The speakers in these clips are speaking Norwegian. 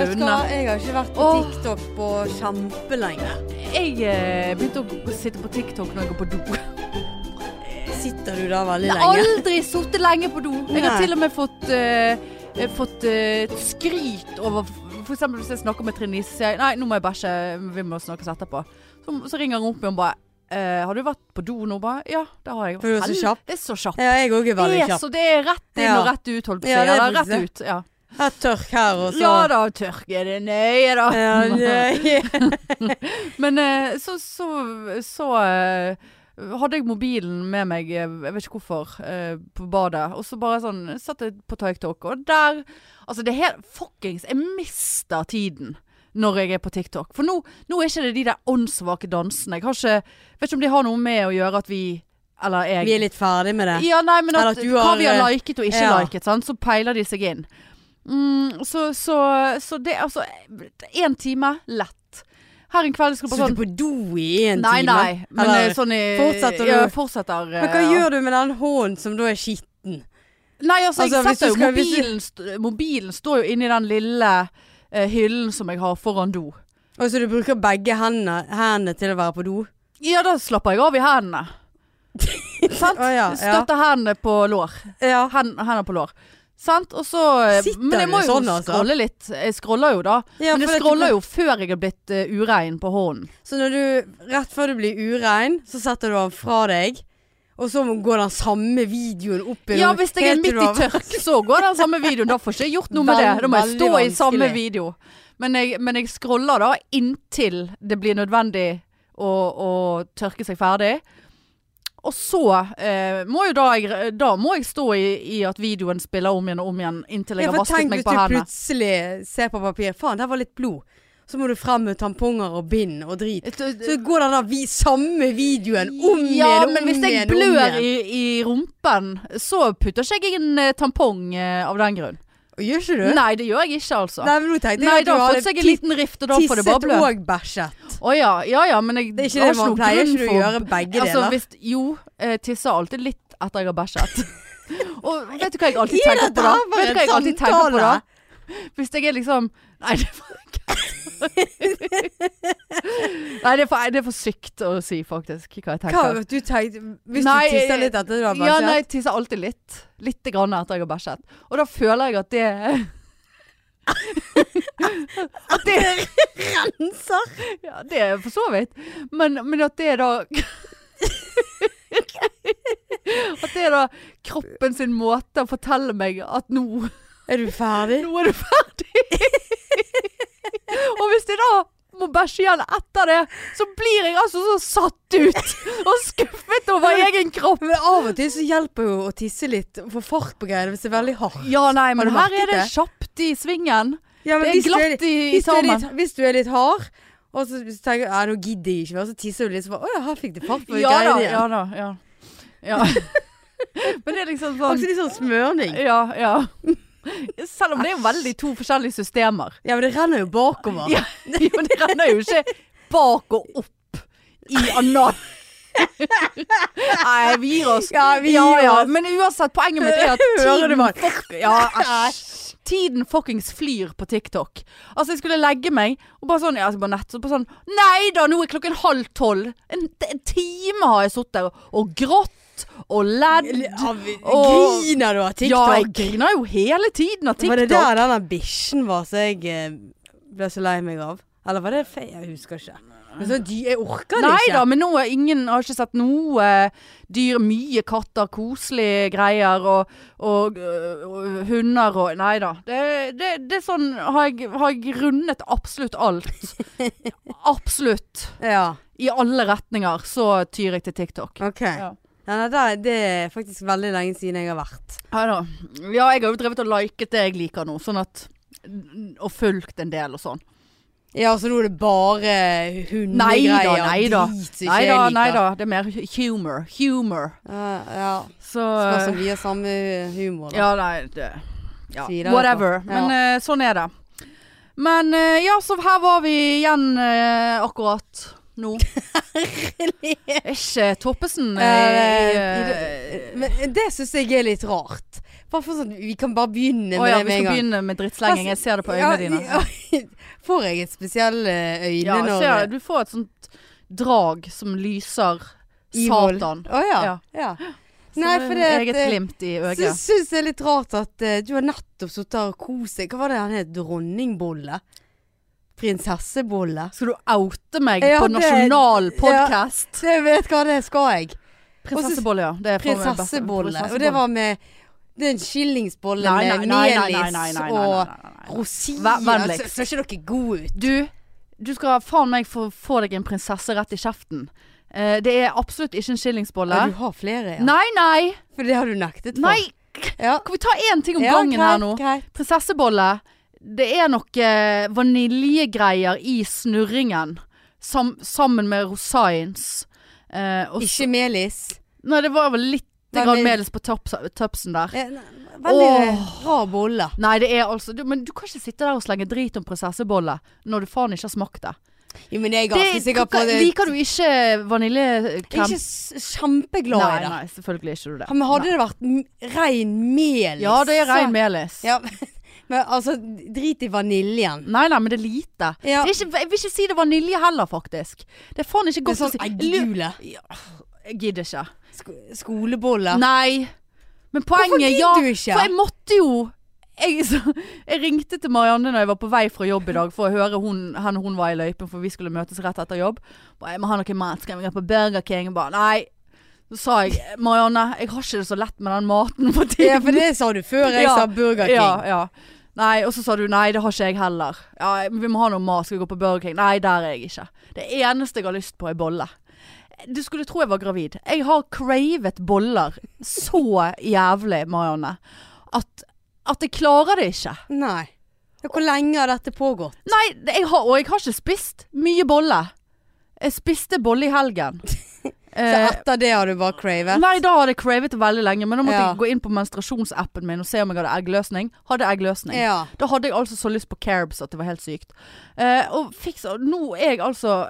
Vet du hva, jeg har ikke vært på TikTok på kjempelenge. Jeg eh, begynte å sitte på TikTok når jeg går på do. Sitter du der veldig lenge? Jeg har aldri sittet lenge på do. Jeg har til og med fått, eh, fått uh, skryt over For eksempel hvis jeg snakker med Trine Lise, sier nei, nå må jeg bæsje, vi må snakkes etterpå. Så, så ringer hun opp igjen og bare Uh, har du vært på do nå? Bare, ja, det har jeg. For du er så kjapp. Det er så kjapp. Ja, jeg òg er veldig Det er så det er rett inn og rett ut, holdt på å si. Ja, det er rett ut. Ja. Her tørk her, og så ja da, tørker det nøye, da. Ja, nøye. Men eh, så, så, så eh, hadde jeg mobilen med meg, eh, jeg vet ikke hvorfor, eh, på badet. Og så bare sånn satt jeg på TikTok, og der Altså, det er helt fuckings Jeg mister tiden når jeg er på TikTok. For nå, nå er ikke det de der åndssvake dansene. Jeg har ikke Vet ikke om de har noe med å gjøre at vi Eller jeg Vi er litt ferdig med det. ja, nei, men at, at du hva vi har liket og ikke ja. liket, sant? så peiler de seg inn. Mm, så, så, så det altså Én time, lett. Her en kveld skal jeg Så bare du sånn på do i en time? nei. Men Eller eh, sånn i fortsetter du? Ja, fortsetter. Men hva ja. gjør du med den hånden som da er skitten? Nei, altså, Altså, jeg setter jo skal- du- mobilen, st mobilen står jo inni den lille uh, hyllen som jeg har foran do. Og så du bruker begge hendene, hendene til å være på do? Ja, da slapper jeg av i hendene. Sant? oh, ja, ja. Støtter hendene på lår. Ja. Hen, hender på lår. Sant? Og så eh, Sitter Men jeg må jo sånn, altså? scrolle litt. Jeg scroller jo da. Ja, men jeg scroller du- jo før jeg er blitt uh, urein på hånden. Så når du, rett før du blir urein, så setter du den fra deg. Og så går den samme videoen opp i Ja, hvis jeg er midt i tørk, så går den samme videoen. Da får jeg ikke gjort noe med det. Da må jeg stå i samme video. Men jeg, men jeg scroller da inntil det blir nødvendig å, å tørke seg ferdig. Og så eh, må jo da jeg, da må jeg stå i, i at videoen spiller om igjen og om igjen inntil jeg Ja, har for vasket tenk meg hvis du plutselig ser på papir Faen, der var litt blod. Så må du frem med tamponger og bind og drit. Så går den der vi, samme videoen om ja, igjen, om men hvis jeg blør i, i rumpen, så putter ikke jeg en eh, tampong eh, av den grunn. Gjør ikke du? Nei, det gjør jeg ikke, altså. Nei, men nå tenkte Nei, jeg at da du har fått seg en liten rift, og da får det bare tisset og bæsjet. Å ja, ja ja, men jeg Det er ikke det man pleier ikke å gjøre begge altså, deler. Hvis, jo, jeg tisser alltid litt etter jeg har bæsjet. og vet du hva jeg alltid Er tenker på da? Vet du hva jeg alltid tenker på da? Hvis jeg er liksom Nei, det for Nei, det er for, det er for sykt å si, faktisk, hva jeg Hva tenker. du tenkte Hvis Nei, du tisser litt etter du har Ja, nei, jeg tisser alltid litt. Litt grann etter jeg har bæsjet. Og da føler jeg at det At det renser. Ja, det er for så vidt. Men, men at det er da At det er da kroppen sin måte å fortelle meg at nå, Er du ferdig? nå er du ferdig. Og hvis jeg da må bæsje igjen etter det, så blir jeg altså så satt ut og skuffet over egen kropp. Men av og til så hjelper jo å tisse litt. Få fart på greiene hvis det er veldig hardt. Ja, nei, men her er det kjapt i svingen. Ja, Det er du glatt i, i du, litt, hvis du er litt hard, og så tenker du ja, nå gidder jeg ikke mer, så tisser du litt, sånn Å ja, her fikk det fart på Ja greiene igjen. ja da. Ja. ja. Men det er liksom sånn Akkurat litt sånn smørning. Ja, ja. Selv om det er jo veldig to forskjellige systemer. Ja, men det renner jo bakover. Ja, men det renner jo ikke bak og opp i anal. Nei, vi gir oss. Ja, vi ja, gir ja. oss. Men uansett, poenget mitt er at tiden fuck, Ja, æsj. Tiden fuckings flyr på TikTok. Altså, jeg skulle legge meg, og bare sånn Ja, altså, bare nett. Så bare sånn Nei da, nå er klokken halv tolv. En, en time har jeg sittet der og grått og ledd. Og- Griner du av TikTok? Ja, jeg griner jo hele tiden av TikTok. Var det der denne bikkjen var som jeg eh, ble så lei meg av? Eller var det feil? Jeg husker ikke. Men så dy jeg orker det Nei ikke. da, men nå er ingen har ikke sett noe dyr. Mye katter, koselige greier og, og, øh, og hunder og Nei da. Det, det, det er sånn har jeg, har jeg rundet absolutt alt. Absolutt. Ja, I alle retninger så tyr jeg til TikTok. ok. Ja. Ja, nei, det, er faktisk veldig lenge siden jeg har vært. Ja da. Ja, jeg har jo drevet og liket det jeg liker nå, sånn at Og fulgt en del og sånn. Ja, så nå er det bare hundegreier. nei da. Nei da, nei da. Det er mer humor. Humor. Ja, ja. Så Spørs om vi har samme humor, da. Ja, nei, det ja, Whatever. Men ja. sånn er det. Men eh, ja, så her var vi igjen eh, akkurat nå. Ikke Toppesen eh, Eh, i, i det- Men det syns jeg er litt rart. Sånn, Vi kan bare begynne med ja, det med en skal begynne med drittslenging. Jeg ser det på øynene dine. Får jeg et spesielt øyne Ja, når ser, du får et sånt drag som lyser Evil. satan. Å ja. Ja. ja. Så Nei, for det Eget eh, glimt i øyet. syns jeg det er litt rart at uh, du har nettopp sittet og kost deg. Hva var det han het? Dronningbolle? Prinsessebolle? Skal du oute meg Ja, på det- nasjonal podkast? Ja, jeg vet hva det skal jeg. Prinsessebolle, ja. Det Prinsessebolle. Og det var med Det er en skillingsbolle med melis og rosiner. Vennligst. Så ser ikke dere gode ut. Du, du skal faen meg få, få deg en prinsesse rett i kjeften. Uh, det er absolutt ikke en skillingsbolle. Ja, du har flere, ja. Nei, nei! For det har du nektet for. Nei! Ja. Kan vi ta én ting om gangen her nå? greit. Prinsessebolle. Det er noe vaniljegreier i snurringen. Sam, sammen med rosines. Eh, Ikke melis. Nei, det var vel litt grann melis på tupsen der. Eh, Veldig rar bolle. Nei, det er altså du, Men du kan ikke sitte der og slenge drit om prinsessebolle når du faen ikke har smakt det. Jo, men jeg er ganske sikker på det. Liker du ikke Jeg er vaniljekrem? ikke kjempeglad Nei, i det. nei, selvfølgelig ikke du det. Men hadde Nei. det vært rein melis Ja, det er rein melis. Ja, men altså, drit i vaniljen. Nei, nei, men det er lite. Ja. Det er ikke, jeg vil ikke si det er vanilje heller, faktisk. Det er faen ikke godt sånn å si. eggule. Ja, jeg gidder ikke. Sk skolebolle. Nei. Men Hvorfor poenget gidder ja, du ikke? For jeg måtte jo jeg, så, jeg ringte til Marianne når jeg var på vei fra jobb i dag for å høre hun, henne hun var i løypen, for vi skulle møtes rett etter jobb. Bare, jeg må ha noe mat, skal vi gå på Burger King? Bare, nei. Så sa jeg Marianne, jeg har ikke det så lett med den maten for tiden. Ja, for det sa du før jeg Ja, sa Burger King. Ja, ja. Nei, og så sa du nei, det har ikke jeg heller. Ja, vi må ha noe mat, skal vi gå på Burger King? Nei, der er jeg ikke. Det eneste jeg har lyst på er bolle. Du skulle tro jeg var gravid. Jeg har cravet boller så jævlig, Marianne, at, at jeg klarer det ikke. Nei. Hvor lenge har dette pågått? Nei, jeg har, og jeg har ikke spist mye bolle. Jeg spiste bolle i helgen. Så Eh, etter det har du bare cravet? Nei, da hadde jeg cravet det veldig lenge, men da måtte Ja. jeg gå inn på menstruasjonsappen min og se om jeg hadde eggløsning. Hadde eggløsning. Ja. Da hadde jeg altså så lyst på carbs at det var helt sykt. Eh, og fiks, nå er jeg altså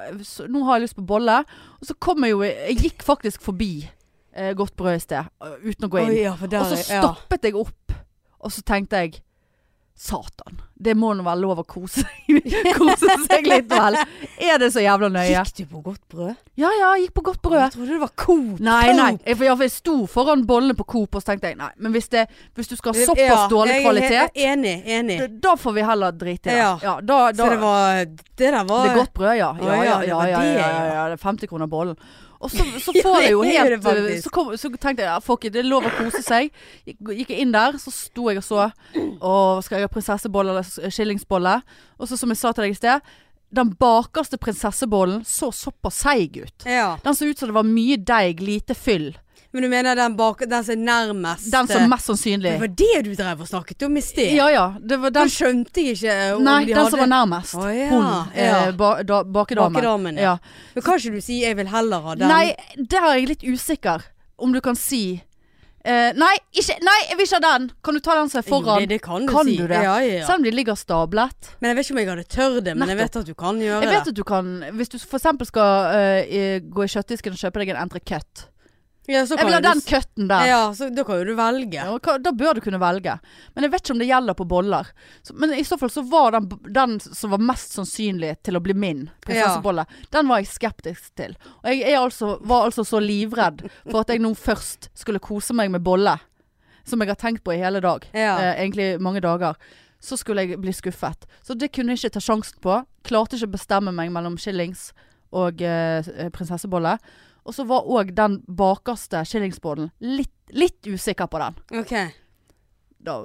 Nå har jeg lyst på bolle. Og så kom jeg jo Jeg gikk faktisk forbi eh, Godt brød i sted, eh, uten å gå inn. Oh, ja, der, og så stoppet jeg opp, og så tenkte jeg Satan. Det må nå være lov å kose, kose seg litt vel. Er det så jævla nøye? Gikk du på godt brød? Ja ja, gikk på godt brød. Jeg trodde det var Coop. Nei, nei. Jeg, for jeg, sto foran bollene på Coop og så tenkte jeg nei, men hvis, det, hvis du skal ha såpass Ja, dårlig kvalitet, Enig, enig. da, da får vi heller drite i det. Ja. Ja, da, da, Så det var Det der var det godt brød, ja. Ja Ja, ja, ja, ja, ja, ja, ja, ja, ja. ja, det er 50 kroner bollen. Og så, så får jeg jo helt eh, så, kom, så tenkte jeg ja, fuck it, det er lov å kose seg. Gikk jeg inn der, så sto jeg og så Og skal jeg ha prinsessebolle eller skillingsbolle? Og så som jeg sa til deg i sted, den bakerste prinsessebollen så såpass seig ut. Ja. Den så ut som det var mye deig, lite fyll. Men du mener den bak Den som er nærmest Den som mest sannsynlig Det var det du drev og snakket om i sted? Ja ja, det var Den den skjønte jeg ikke om Nei, de den hadde som var nærmest. Å, ja, Hun, ja. eh, ba, da, bakedamen. Bakedamen, ja. Men kan ikke du si 'jeg vil heller ha den'? Nei, der er jeg litt usikker. Om du kan si eh, Nei, ikke, nei, jeg vil ikke ha den! Kan du ta den som er foran? det, det kan du Kan si. du det? Ja, ja, ja. Selv om de ligger stablet. Men jeg vet ikke om jeg hadde tørt det, men jeg vet at du kan gjøre Jeg vet det. at du kan Hvis du eksempel skal uh, gå i kjøttdisken og kjøpe deg en entrecôte. Ja, så Jeg vil ha den cutten der. Ja, så da kan jo du velge. Ja, da bør du kunne velge. Men jeg vet ikke om det gjelder på boller. Så, men i så fall så var den, den som var mest sannsynlig til å bli min prinsessebolle, den var jeg skeptisk til. Og jeg altså, var altså så livredd for at jeg nå først skulle kose meg med bolle, som jeg har tenkt på i hele dag. Ja. Eh, egentlig mange dager. Så skulle jeg bli skuffet. Så det kunne jeg ikke ta sjansen på. Klarte ikke å bestemme meg mellom skillings og eh, prinsessebolle. Og så var òg den bakerste skillingsbollen litt, litt usikker på den. OK. Da,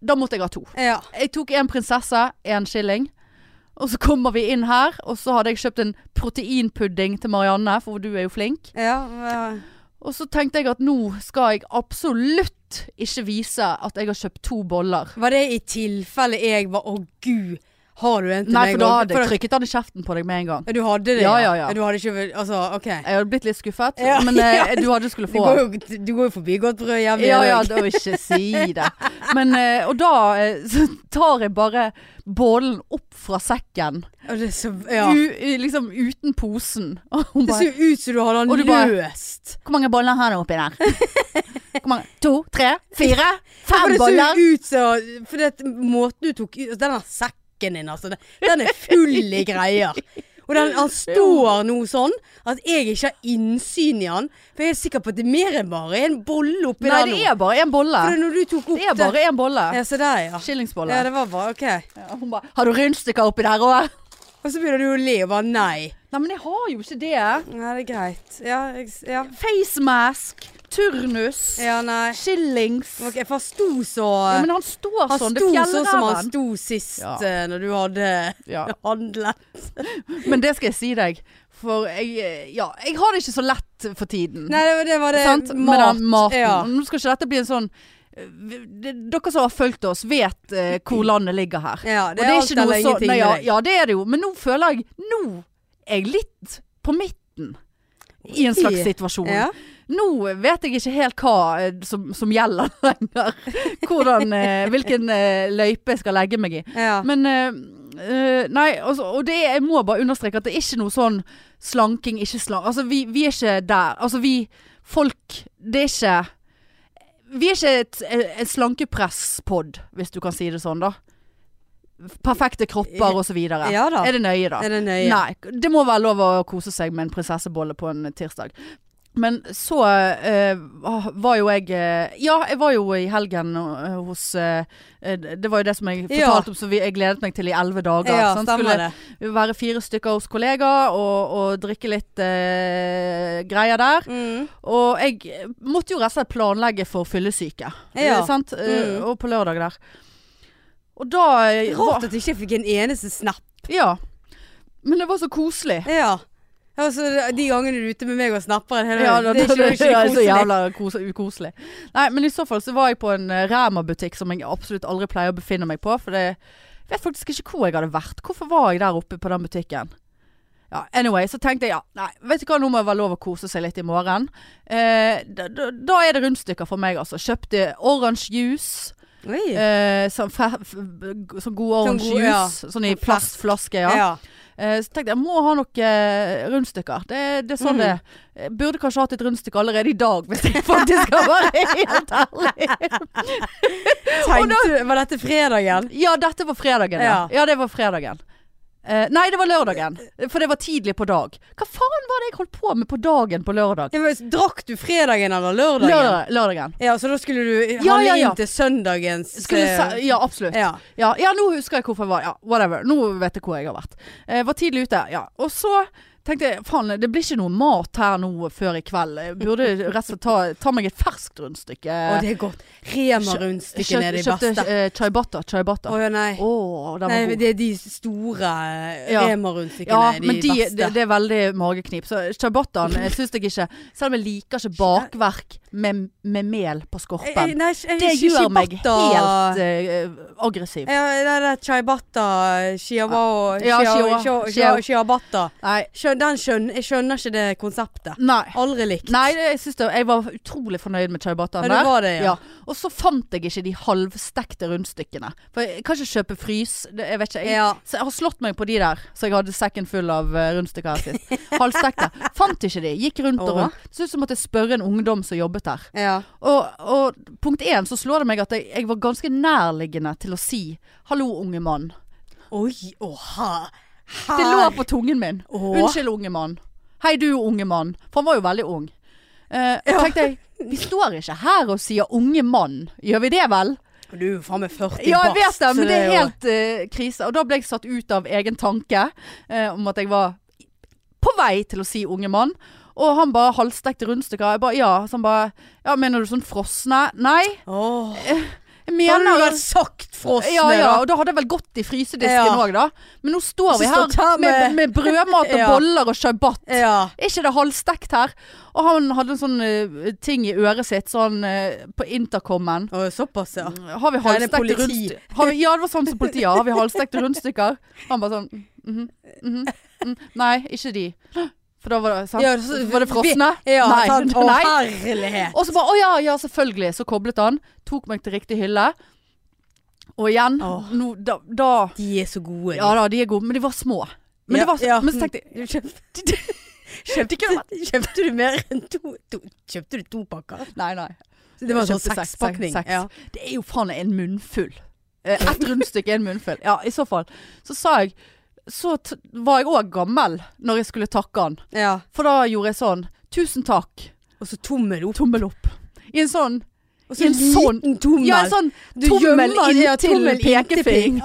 da måtte jeg ha to. Ja. Jeg tok en prinsesse, en skilling. Og så kommer vi inn her, og så hadde jeg kjøpt en proteinpudding til Marianne, for du er jo flink. ja. ja. Og så tenkte jeg at nå skal jeg absolutt ikke vise at jeg har kjøpt to boller. Var det i tilfelle jeg var Å, gud, har du en til Nei, meg? for da hadde jeg trykket den i kjeften på deg med en gang. Du hadde det? Ja, ja, ja. Du hadde ikke Altså, OK. Jeg hadde blitt litt skuffet, Ja, men eh, ja. du hadde skulle Du få. går jo, du går jo forbi godt brød hjemme. Ja, ja, da ikke si det. Men, eh, og da eh, så tar jeg bare bollen opp fra sekken. Så Ja. U, liksom uten posen. Hun Det ser ut som du har den du bare- løst. Hvor mange boller har du oppi der? Hvor mange? To? Tre? Fire? Fem det ser boller? ut som For det, måten du tok ut Den der sekken din, altså. Den, er full i greier. Og den, han står nå sånn at jeg ikke har innsyn i han. For jeg er sikker på at det er mer enn bare en bolle oppi der Nei, det er bare en bolle. For når du tok opp Det er bare en bolle. Ja, se der, ja. Skillingsbolle. Ja, det var bare, OK. Ja, hun bare 'Har du rundstykker oppi der òg?' Og så begynner du å le og bare nei. Nei, men jeg har jo ikke det. Nei, det er greit. Ja, jeg, ja. Face mask, turnus, ja nei. skillings. Ok, for han sto så Ja, men han står Han sånn. Det sto er sånn som han sto sist Ja. eh, når du hadde Ja. handlet. Men det skal jeg si deg. For jeg, ja, jeg har det ikke så lett for tiden. Nei, det var det. Var det Sant? mat. Med den maten. Ja. Nå skal ikke dette bli en sånn eh, Dere som har fulgt oss, vet uh, hvor landet ligger her. ja, Og det er alt eller ingenting nei, ja, ja, det er det jo. Men nå føler jeg Nå er jeg litt på midten. I en slags situasjon. Ja. Nå vet jeg ikke helt hva eh, som, som gjelder lenger. Hvordan, eh, hvilken eh, løype jeg skal legge meg i. ja. Men Nei, altså, og det, jeg må bare understreke at det er ikke noe sånn slanking, ikke slank... Altså, vi, vi er ikke der. Altså, vi folk Det er ikke Vi er ikke et, et slankepresspod, hvis du kan si det sånn, da. Perfekte kropper videre. Ja da. Er det nøye, da? Er det nøye? Nei. Det må være lov å kose seg med en prinsessebolle på en tirsdag. Men så eh, var jo jeg eh, Ja, jeg var jo i helgen eh, hos eh, Det var jo det som jeg Ja. fortalte om, så vi, jeg gledet meg til i elleve dager. Ja, sånn. Skulle det. være fire stykker hos kollegaer og, og drikke litt eh, greier der. Mm. Og jeg måtte jo rett og slett planlegge for fyllesyke. Ja. Sant? Mm. Og på lørdag der. Og da Rart at jeg ikke fikk en eneste snap. Ja. Men det var så koselig. Ja. Altså, de gangene du er ute med meg og snapper en hel Ja, det, det, er ikke, det er ikke så jævla ukoselig. Nei, men i så fall så var jeg på en uh, Rema-butikk som jeg absolutt aldri pleier å befinne meg på. For det, jeg vet faktisk ikke hvor jeg hadde vært. Hvorfor var jeg der oppe på den butikken? Ja, anyway, så tenkte jeg ja, nei, vet du hva, nå må det være lov å kose seg litt i morgen. Eh, da, da, da er det rundstykker for meg, altså. Kjøpte orange juice. Eh, sånn, sånn god orange god, ja. juice. Sånn i Sånn plastflaske, ja. ja. Eh, så tenkte jeg, jeg må ha noen eh, rundstykker. Det, det er sånn mm. det Jeg Burde kanskje hatt et rundstykke allerede i dag, hvis jeg faktisk skal være helt ærlig. Tenkte da, var dette fredagen? Ja, dette var fredagen, ja. Ja. Ja, det var fredagen. Eh, nei, det var lørdagen. For det var tidlig på dag. Hva faen var det jeg holdt på med på dagen på lørdag? Ja, men, drakk du fredagen eller lørdagen? Lørdag, lørdagen. Ja, så da skulle du handle Ja, ja, ja. inn til søndagens Skulle eh, ja, absolutt. ja. Ja, nå husker jeg hvorfor jeg var Ja, whatever. Nå vet jeg hvor jeg har vært. Jeg var tidlig ute, ja. Og så tenkte jeg faen, det blir ikke noe mat her nå før i kveld. Jeg burde rett og slett ta, ta meg et ferskt rundstykke. Å, det er godt. Rema-rundstykkene er de Kjøpte beste. uh, chaibata. Ciabatta. Å ja, nei. Åh, den nei. Det er de store eh, Ja. Rema-rundstykkene. Ja, de men de, beste. det, det er veldig mageknip. Så chaibataen eh, syns jeg ikke Selv om jeg liker ikke bakverk med, med mel på Eh, eh, skorpen. nei, jeg- Det ikke gjør meg helt uh, aggressiv. Ja, det ciabatta, chihuahua, Ja. Nei. Skjøn, den skjønner, jeg skjønner ikke det konseptet. Nei. Aldri likt. Nei, jeg, det, jeg var utrolig fornøyd med chaibataen Ja, der. det var ja. Og så fant jeg ikke de halvstekte rundstykkene. For jeg kan ikke kjøpe frys. Det, jeg vet ikke. Jeg, Ja. Så jeg har slått meg på de der. Så jeg hadde sekken full av uh, rundstykker her sist. Halvstekte. Fant ikke de. Gikk rundt og rundt. Så ut som måtte jeg spørre en ungdom som jobbet der. Ja. Og, og punkt én så slår det meg at jeg, jeg var ganske nærliggende til å si 'hallo, unge mann'. Oi, åha. Her. Det lå på tungen min. Åh. Unnskyld, unge mann. Hei, du unge mann. For han var jo veldig ung. Eh, Ja. tenkte jeg, vi står ikke her og sier unge mann. Gjør vi det vel? Du er jo faen meg 40 Ja, jeg vet det, men det er helt uh, krise. Og da ble jeg satt ut av egen tanke uh, om at jeg var på vei til å si unge mann. Og han bare halvstekte rundstykker. Jeg bare ja. Så han bare Ja, mener du sånn frosne? Nei. Oh. Jeg Da hadde du mener vel sagt frosne, ja, ja, og da hadde jeg vel gått i frysedisken Ja. da. Men nå står vi her med, med- med brødmat og Ja. boller og shabbat. Ja. Er ikke det halvstekt her? Og han hadde en sånn uh, ting i øret sitt, sånn uh, på intercomen. Å, såpass, ja. Har vi halvstekte rundstykker? Ja, det var sånn som politiet har. Har vi halvstekte rundstykker? Han bare sånn mhm, mhm, mhm. Nei, ikke de. For da var det, sant? Ja, så- var det frosne? Ja, Nei. sant. Å, herlighet. Og så bare å ja, ja, selvfølgelig. Så koblet han. Tok meg til riktig hylle. Og igjen, oh. no, da, da De er så gode. Ja da, de er gode, men de var små. Men, Ja, det var, ja. men så tenkte jeg kjøpte, kjøpte, kjøpte, kjøpte du mer enn to, to Kjøpte du to pakker? Nei, nei. Det var sånn sekspakning. seks- Ja. Det er jo faen en munnfull. Eh, Ett rundstykke er en munnfull. Ja, i så fall. Så sa jeg Så var jeg òg gammel når jeg skulle takke han. ja. For da gjorde jeg sånn. Tusen takk. Og så tommel opp. Tommel opp. I en sånn Og I en sånn- liten tommel. Ja, en sånn tommel ja, inntil tommel inntil pekefing.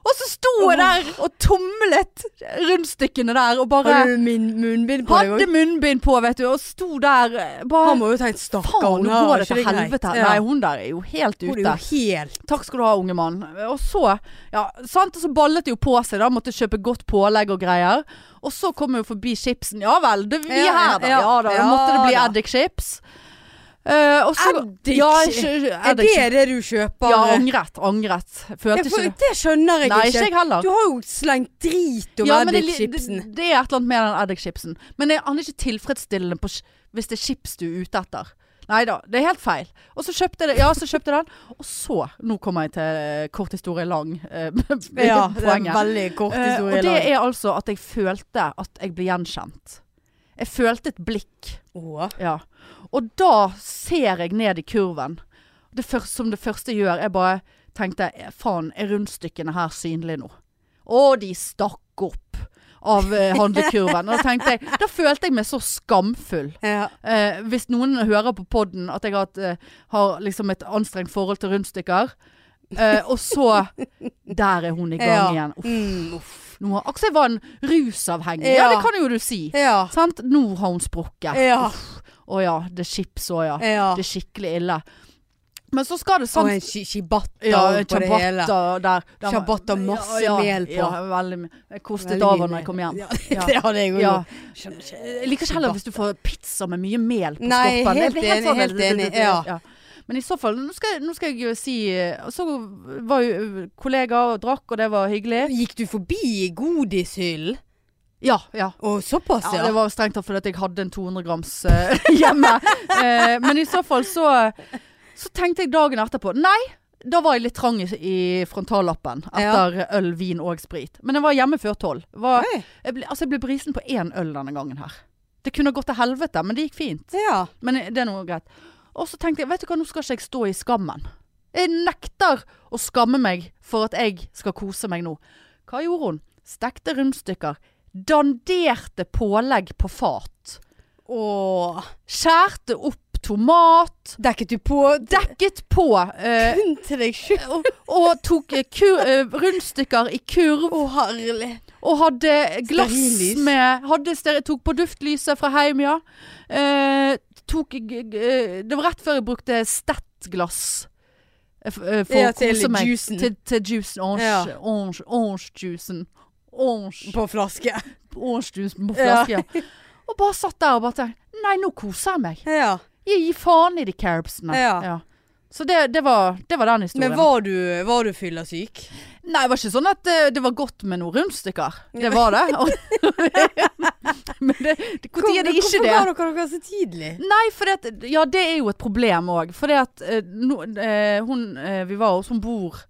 Og så sto jeg der og tumlet rundstykkene der og bare Hadde du min munnbind på deg hadde òg? munnbind på, vet du, og sto der eh, bare Han må jo tenkt stakkar. Faen, hun nå går det til helvete. Ja. Nei, hun der er jo helt Hun ute. er jo helt Takk skal du ha, unge mann. Og så, ja, sant, og så ballet det jo på seg, da. Måtte kjøpe godt pålegg og greier. Og så kom hun forbi chipsen. Ja vel, det, vi er her da. ja, Ja, da. ja måtte det bli eddikchips. Uh, også, Eddik- Ja, Er det det du kjøper? Ja, angret. Angret. Ja, for, ikke det. det skjønner jeg Nei, ikke ikke. jeg. Du har jo slengt drit om Ja, eddikchipsen. det, det, er et eller annet med den eddikchipsen. Men jeg- han er ikke tilfredsstillende på, hvis det er chips du er ute etter. Nei da, det er helt feil. Og så kjøpte jeg det, ja, så kjøpte jeg den. Og så, nå kommer jeg til eh, kort historie lang. eh, Ja, det er en veldig kort historie lang. Uh, og det er altså at jeg følte at jeg ble gjenkjent. Jeg følte et blikk. Åh. Ja. Og da ser jeg ned i kurven. Det første, som det første jeg gjør, jeg bare tenkte faen, er rundstykkene her synlige nå? Å, de stakk opp av eh, handlekurven. Og da tenkte jeg Da følte jeg meg så skamfull. Ja. Eh, hvis noen hører på podden at jeg har, hatt, eh, har liksom et anstrengt forhold til rundstykker. Eh, og så Der er hun i gang Ja. igjen. Uff, Mm, uff. nå har- jeg var en rusavhengig. Ja. Ja. det kan jo du si. Nå har hun sprukket. Ja. Å ja, det er chips òg, ja. ja. Det er skikkelig ille. Men så skal det Og sånn en shibata ja, på det hele. der. der masse ja, mel på. Ja, veldig mye. Jeg kostet Veldig av henne når jeg kom hjem. Ja, Ja. det hadde jeg òg. Ja. Jeg liker ikke heller hvis du får pizza med mye mel på Nei, skorpen. Helt, helt sånn- helt enig, ja. Men i så fall, nå skal, jeg- nå skal jeg jo si så var jo kollegaer og drakk, og det var hyggelig. Gikk du forbi godishyllen? Ja, ja. Og såpass, Ja, ja? det var strengt tatt fordi jeg hadde en 200 grams uh, hjemme. uh, men i så fall så Så tenkte jeg dagen etterpå Nei, da var jeg litt trang i, i frontallappen etter øl, vin og sprit. Men jeg var hjemme før tolv. Jeg ble, altså jeg ble brisen på én øl denne gangen her. Det kunne gått til helvete, men det gikk fint. Ja. Men det er noe greit. Og så tenkte jeg, vet du hva, nå skal ikke jeg stå i skammen. Jeg nekter å skamme meg for at jeg skal kose meg nå. Hva gjorde hun? Stekte rundstykker. Danderte pålegg på fat. Og Skjærte opp tomat. dekket du på Dekket på. Eh, kun til deg sjøl? og, og tok eh, kur, eh, rundstykker i kurv. Å, herlig. Og hadde glass Stearinlys. med hadde steri, Tok på duftlyset fra heim, ja. Eh, tok Det var rett før jeg brukte Stett-glass. For Ja, å kose meg. juicen. Til, til juicen. Orange, Ja. orange, orange. Orange, På flaske. orange juice på flaske. Ja. Og bare satt der og bare tenkte Nei, nå koser jeg meg. Ja. Jeg gir faen i de carbsene. Ja. Så det, det, var, det var den historien. Men var du, var du fyllesyk? Nei, det var ikke sånn at det, det var godt med noen rundstykker. Det var det. Men det, det, hvor tid er det ikke Hvorfor ga dere dere så tidlig? Nei, for det, ja, det er jo et problem òg. For det at uh, no, uh, hun uh, vi var hos, hun bor ja,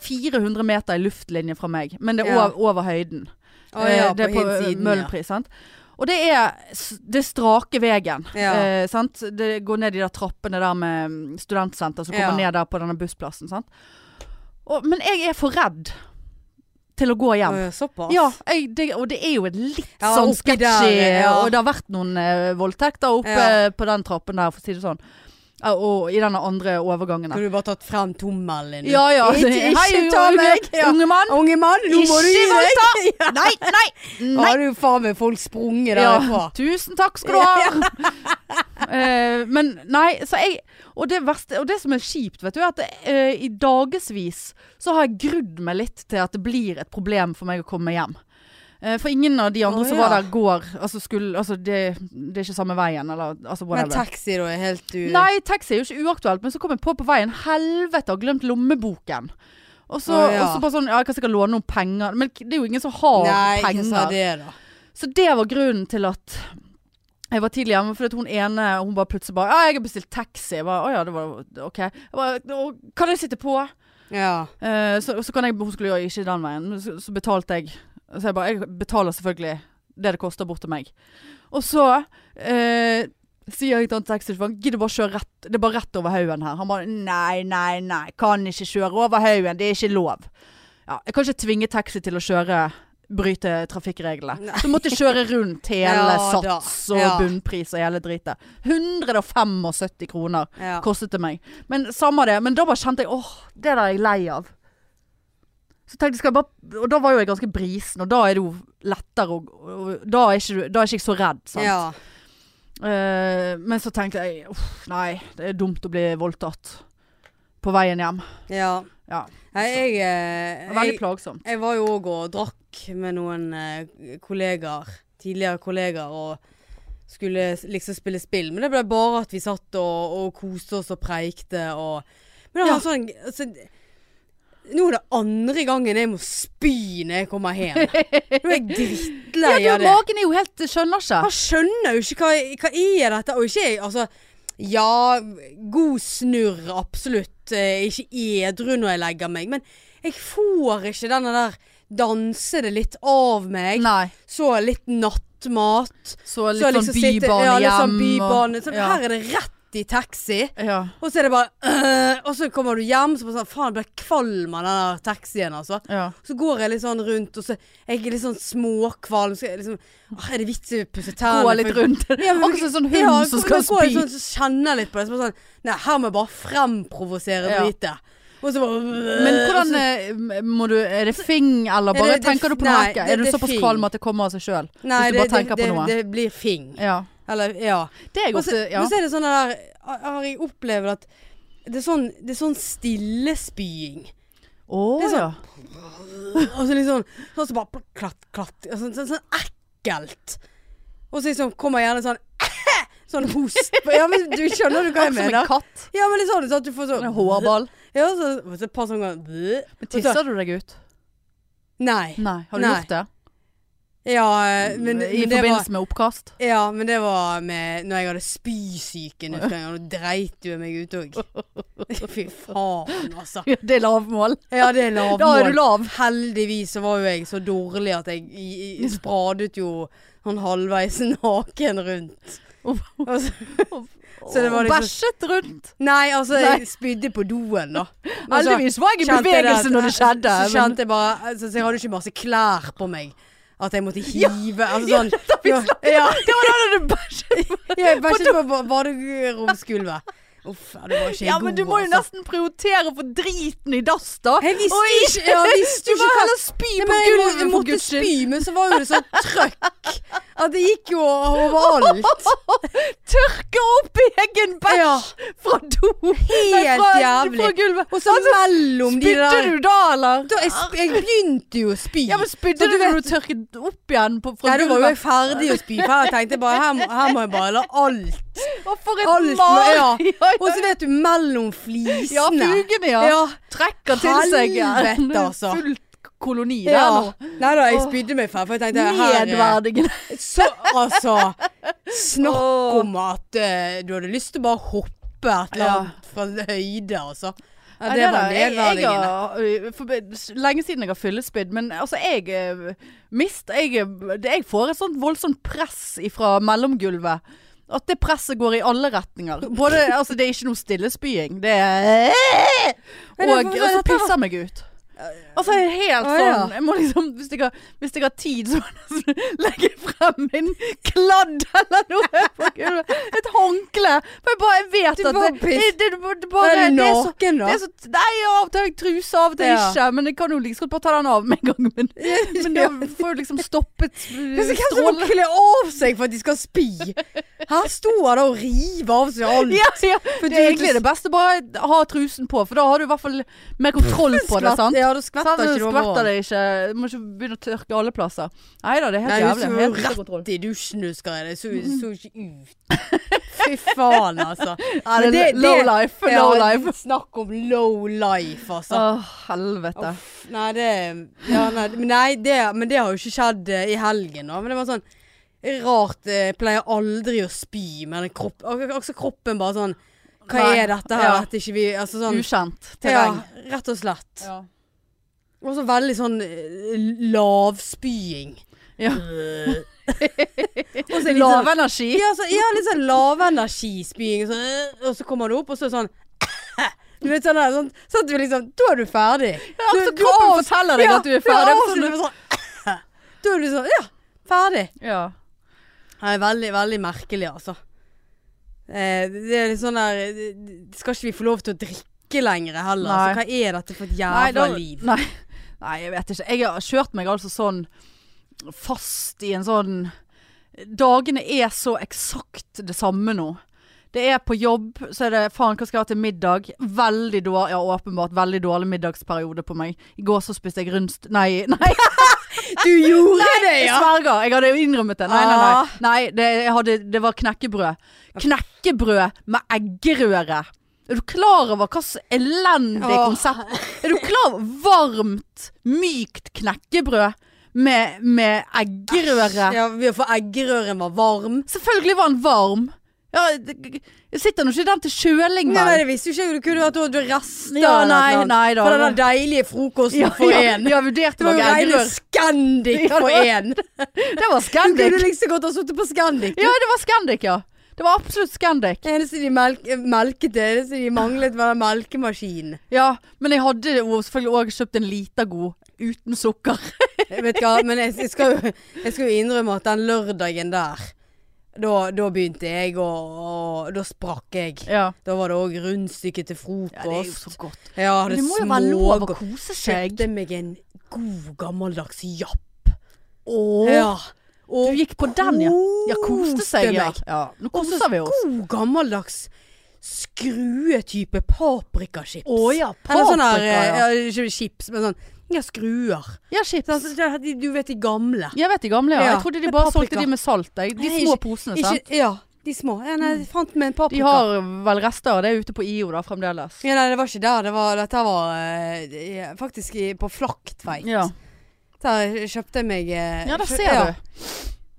400 meter i luftlinje fra meg. Men det er Ja. over, over høyden. Oh, ja, Eh, det er på på. Møhlenpris, sant. Og det er det strake veien. Ja. Eh, sant? Det går ned de der trappene der med mm, studentsenter som kommer ned der på denne bussplassen. Sant? Og, men jeg er for redd til å gå hjem. Såpass? Ja, jeg, det, og det er jo et litt Ja, sånn sketchy ja. Og det har vært noen eh, voldtekter oppe Ja. på den trappen der, for å si det sånn. Ja, og i den andre overgangen. Kunne du bare tatt frem tommelen din? Ja ja. Ikke, ikke ta meg! Ja. Unge mann. Unge mann, nå må du gi deg! voldta! Nei, nei, Nå har jo faen meg folk sprunget Ja, tusen takk skal du ha. Eh, men nei, så jeg Og det verste Og det som er kjipt, vet du, er at uh, i dagevis så har jeg grudd meg litt til at det blir et problem for meg å komme hjem. Eh, for ingen av de andre oh, som ja. var der, går Altså, skulle, altså det, det er ikke samme veien, eller altså Men taxi da er helt u... Nei, taxi er jo ikke uaktuelt, men så kom jeg på på veien Helvete, har glemt lommeboken. Og så, oh, ja. bare sånn Ja, jeg kan sikkert låne noen penger. Men det er jo ingen som har Nei, penger. Ikke sa det da? Så det var grunnen til at jeg var tidlig hjemme, fordi hun ene Hun bare plutselig bare Ja, jeg har bestilt taxi. Jeg bare, Å ja, det var OK. Jeg bare, kan jeg sitte på? Ja. Uh, så, så kan jeg Hun skulle jo ikke den veien. Så, så betalte jeg. Så jeg bare Jeg betaler selvfølgelig det det koster bort til meg. Og så eh, sier jeg til han taxisjåføren Gidder bare kjøre rett Det er bare rett over haugen her. Han bare Nei, nei, nei. Kan ikke kjøre over haugen. Det er ikke lov. Ja, jeg kan ikke tvinge taxi til å kjøre Bryte trafikkreglene. Så måtte jeg kjøre rundt hele Ja, sats og Ja. bunnpris og hele dritet. 175 kroner Ja. kostet det meg. Men samme det. Men da bare kjente jeg åh, det der er jeg lei av. Så tenkte jeg, skal jeg bare Og da var jo jeg ganske brisen, og da er det jo lettere å Da er ikke, da er ikke jeg så redd. Sant? ja. Uh, men så tenkte jeg uff, nei, det er dumt å bli voldtatt på veien hjem. ja. Ja. Nei, jeg, jeg, Det var veldig jeg, plagsomt. jeg var jo òg og drakk med noen eh, kollegaer, tidligere kollegaer, og skulle liksom spille spill. Men det ble bare at vi satt og, og koste oss og preikte og Men det Ja. var sånn altså, Nå er det andre gangen jeg må spy når jeg kommer hjem. Nå er jeg drittlei Ja, av du, det. magen er jo helt Skjønner ikke. Han skjønner jo ikke hva, hva er dette. Og ikke altså Ja, god snurr, absolutt. Eh, ikke edru når jeg legger meg. Men jeg får ikke denne der danse det litt av meg. Nei. Så litt nattmat. Så litt så sånn bybane sitte- ja, hjem. litt sånn bybane. Så ja. Her er det rett i taxi. ja. Og så er det bare øh, Og så kommer du hjem, så bare sånn Faen, jeg ble kvalm av den der taxien, altså. ja. Så går jeg litt sånn rundt, og så er jeg litt sånn småkvalm. Så jeg liksom, er det vits i å pusse tennene? Gå litt rundt. Ja, men- Akkurat som en sånn hund Ja, som skal spy. Ja. Sånn, så kjenner jeg litt på det. Så bare sånn, nei, her må jeg bare fremprovosere Ja. dritet. Så bare Men hvordan eh, må du Er det fing, eller Er bare det- det- tenker du på nei, noe? det- Er du såpass kvalm at det kommer av seg sjøl? Nei, det blir fing. Ja. Eller, ja. Det er jeg Og Ja. men så er det sånn der Har jeg opplevd at det er sånn, det er sånn stillespying. Å oh, sånn, ja. sånn- Og så liksom Sånn som bare klatt, klatt. Sånn, sånn, sånn ekkelt. Og så liksom kommer gjerne sånn Sånn host. Ja, men du skjønner du hva jeg mener? som en katt. Ja, men liksom, sånn sånn at du får sånn En hårball. Ja, så, så et par sånne ganger Men tisser du deg ut? Nei. Nei. Har du Nei. gjort det? Ja, eh, men, I men det var forbindelse med oppkast? Ja, men det var med Når jeg hadde spysyken en gang. da dreit du meg ut òg. Fy faen, altså. Ja, det er lavmål. Ja, det er Da er du lav. Heldigvis så var jo jeg så dårlig at jeg i- i- spradet jo han halvveis naken rundt. Og så, det var liksom- Bæsjet rundt. nei, altså, Nei. jeg spydde på doen, da. Heldigvis altså, var jeg i bevegelse det, når det skjedde. Så men- kjente jeg bare altså, Så jeg hadde ikke masse klær på meg. At jeg måtte hive Altså Ja, sånn da vi ja, slapp- ja, Det var da du bæsjet. På ba- baderomsgulvet. Uff, ja, det var ikke Ja, god, men du må jo altså. nesten prioritere for driten i dass, da. Jeg visste Oi, ikke ja, visste Du må heller spy Nei, på gulvet, jeg måtte spy, men så var jo det så trøkk at det gikk jo overalt. Tørke opp egen bæsj Ja, fra do. Nei, helt fra, jævlig. Fra gulvet. Og så mellom de Spydde du da, eller? da, jeg, jeg begynte jo å spy. Ja, men spydde du når du tørket opp igjen på, fra Nei, da var jo jeg ferdig å spy. For jeg tenkte bare her, her må jeg bare la alt Å, for et Alt mar! ja. Ja, ja. Og så vet du, mellom flisene. Ja, fugene, ja. Ja. Trekker til seg. Helvete, altså. Fullt koloni der Ja. nå. Nei da, jeg spydde meg frem, for jeg tenkte eh, Nedverdigende. Så altså Snakk om at uh, du hadde lyst til å bare hoppe et eller Ja. annet fra høyde, altså. Ja, det var nedverdigende. for, lenge siden jeg har fyllespydd, men altså jeg øh, mist jeg, jeg får et sånt voldsomt press fra mellomgulvet. At det presset går i alle retninger. Både, altså Det er ikke noe stillespying. Det er Og, og så pisser jeg meg ut. Altså helt Å, ja. sånn jeg må liksom, hvis, jeg har, hvis jeg har tid, så må jeg nesten legge frem min kladd eller noe. Et håndkle. For jeg bare jeg vet Du at det, det, det, det, bare, det er naken, da. det er så, nei, av og til har jeg truse, av og til ikke. Men jeg kan jo godt bare ta den av med en gang. Men, men da får jo liksom stoppet strålen. hvem som må strålen. kle av seg for at de skal spy? Her står han og river av seg alt. Ja, ja. Det er egentlig det beste bare ha trusen på, for da har du i hvert fall mer kontroll på det. sant? Ja, da skvetter Sant? ikke Du du skvetter det ikke. Du må ikke begynne å tørke alle plasser. Nei da, det er helt Nei, jævlig. du Helt ute kontroll. rett i dusjen, husker jeg. Det så, så ikke ut. Fy faen, altså. Ja, det det- low life. Ja, life. Snakk om low life, altså. Åh, helvete. Uff, nei, det ja, nei, nei, det, men det har jo ikke skjedd eh, i helgen, da. Men det var sånn rart. eh, Jeg pleier aldri å spy, men kropp, altså kroppen bare sånn Hva Nei, er dette her? ja. Ikke vi Altså sånn Ukjent Ja, rett og slett. Ja. Og så veldig sånn eh, lavspying. Ja. og Og så sånn- Lavenergi. Ja, så, ja, litt sånn lavenergispying. Så, øh, og så kommer det opp, og så sånn Du vet sånn der, sånn, sånn at du liksom Da er du ferdig. Ja, altså, Du- du kroppen av- forteller deg at du er ferdig. Ja, Sånn- du, sånn Da er du sånn Ja, ferdig. Ja. Det er veldig, veldig merkelig, altså. Eh, det er litt sånn der Skal ikke vi få lov til å drikke lenger heller? Altså, hva er dette for et Nei, jævla da- liv? Nei, nei, jeg vet ikke. Jeg har kjørt meg altså sånn fast i en sånn Dagene er så eksakt det samme nå. Det er på jobb, så er det faen, hva skal jeg ha til middag? Veldig dårlig, ja åpenbart veldig dårlig middagsperiode på meg. I går så spiste jeg rundst... Nei, nei, Du gjorde det, jeg ja! sverger. Jeg hadde jo innrømmet det. Nei, nei, Ah. nei. nei det, jeg hadde, det var knekkebrød. Knekkebrød med eggerøre. Er du klar over hva slags elendig Åh. konsept Er du klar over varmt, mykt knekkebrød med, med eggerøre? Ja, For eggerøren var varm. Selvfølgelig var den varm. Ja, det- jeg sitter nå ikke den til kjøling, Nei, nei, vel? det visste jo ikke jeg. Du kunne hatt du hadde rester Ja, eller nei, noe. nei da. For den der deilige frokosten Ja, for ja, én. ja, Det var jo lage rene eggerøre. Scandic Ja, for det var- én. Det var Du Scandic. kunne like så godt ha sittet på Scandic. Ja, det var Scandic, ja. Det var absolutt Scandic. Det eneste de melk melket, det eneste de manglet, var melkemaskin. Ja, men jeg hadde selvfølgelig òg kjøpt en lita god uten sukker. Jeg vet hva, men jeg, jeg, skal jo, jeg skal jo innrømme at den lørdagen der da, da begynte jeg å og Da sprakk jeg. Ja. Da var det òg rundstykke til frokost. ja, det er jo så godt. Ja, det det må jo være lov å kose seg. Kjøpte meg en god gammeldags japp. Åh, Ja. Og du gikk på den, ja. Ja, koste seg, ja. ja. Nå koser vi oss. god gammeldags skruetype paprikachips. Å ja, Eller sånn her, ja. Ikke chips, men sånn Ja, skruer. Ja, chips. Sånn, så Du vet de gamle. Jeg vet de gamle, ja. Ja, Jeg trodde de bare paprika. solgte de med salt. De, De små ikke- posene, Ikke, sant. ja, de små. Ja, nei, jeg fant med en paprika. De har vel rester av det ute på IO da, fremdeles. ja, nei, det var ikke der. Det var, dette var uh, faktisk på Flaktveit. Ja. Der kjøpte jeg meg uh, ja, der ser ja. du.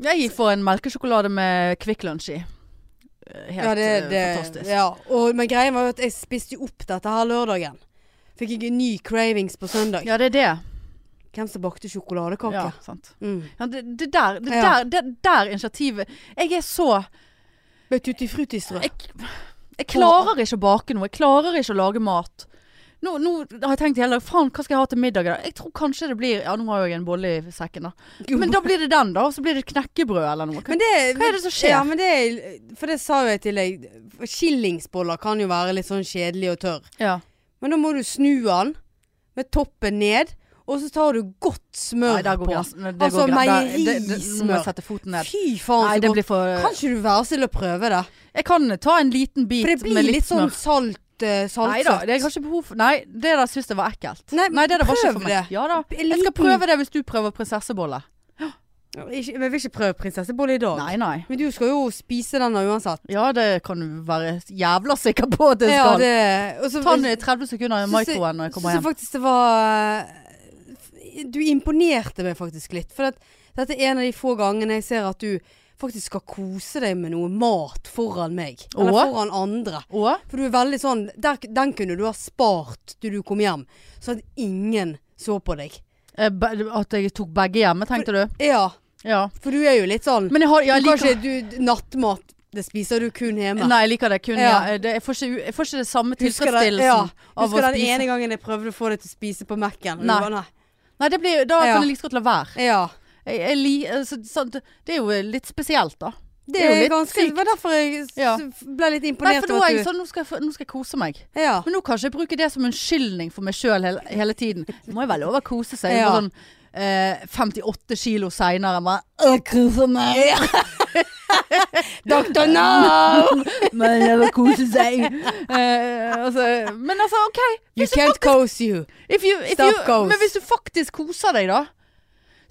Jeg for en melkesjokolade med Kvikk Lunsj i. Eh, Helt ja, det, eh, det, fantastisk. Ja. Og, men greia var jo at jeg spiste opp dette her lørdagen. Fikk jeg en ny cravings på søndag. Ja, det er det. Hvem som bakte sjokoladekake? Ja, sant. Mm. Ja, det, det der, det Ja. der, det der initiativet Jeg er så Med tutti frutti-strø. jeg, jeg klarer ikke å bake noe. Jeg klarer ikke å lage mat. Nå, nå har jeg tenkt hele dag Faen, hva skal jeg ha til middag i dag? Jeg tror kanskje det blir Ja, nå har jeg en bolle i sekken, da. Men da blir det den, da. Og så blir det knekkebrød eller noe. Hva, det, Hva er det som skjer? Ja, men det er, for det sa jo jeg til deg. Skillingsboller kan jo være litt sånn kjedelig og tørr. Ja. Men da må du snu den med toppen ned, og så tar du godt smør Nei, på. Nei, Altså, meierismør. Fy faen Nei, så godt. for Kan ikke du være snill å prøve det? Jeg kan ta en liten bit For det blir litt, litt sånn salt, uh, Nei da, det jeg har ikke behov for Nei, det der syns jeg var ekkelt. Nei, Nei, det der var ikke for meg. det. Ja da. Jeg skal prøve det hvis du prøver prinsessebolle. Ikke, men jeg vil ikke prøve prinsessebolle i dag. Nei, nei. Men du skal jo spise den uansett. Ja, det kan du være jævla sikker på at Ja, det, og Ta den i 30 sekunder i mikroen når jeg kommer hjem. Så faktisk det var Du imponerte meg faktisk litt. For at, dette er en av de få gangene jeg ser at du faktisk skal kose deg med noe mat foran meg. Eller foran andre. Å? For du er veldig sånn der, Den kunne du ha spart til du kom hjem. Sånn at ingen så på deg. Eh, At jeg tok begge hjemme, tenkte du? Ja, Ja. for du er jo litt sånn Men jeg har jeg liker du, Nattmat, det spiser du kun hjemme. Nei, jeg liker det kun Ja. ja. det, jeg, får ikke, jeg får ikke det samme tilfredsstillelsen ja. Husker den ene gangen jeg prøvde å få deg til å spise på Mac-en. Nei. nei. Nei, det blir, da kan jeg like så godt la være. Ja. Jeg, jeg, li- altså, sant, det er jo litt spesielt, da. Det er jo litt ganske sykt. Det var derfor jeg Ja. ble litt Nei, imponert for nå er jeg sånn, nå skal, jeg nå skal jeg kose meg. Ja. Men nå kan ikke jeg bruke det som unnskyldning for meg sjøl hele, hele tiden. Det må jo være lov å kose seg. Ja. Sånn, eh, 58 kilo seinere bare Jeg kose meg. Doktor, No! Men jeg vil kose seg. Eh, altså, men altså, OK. You can't coase you. If you, if Stop you, cose. men hvis du faktisk koser deg, da.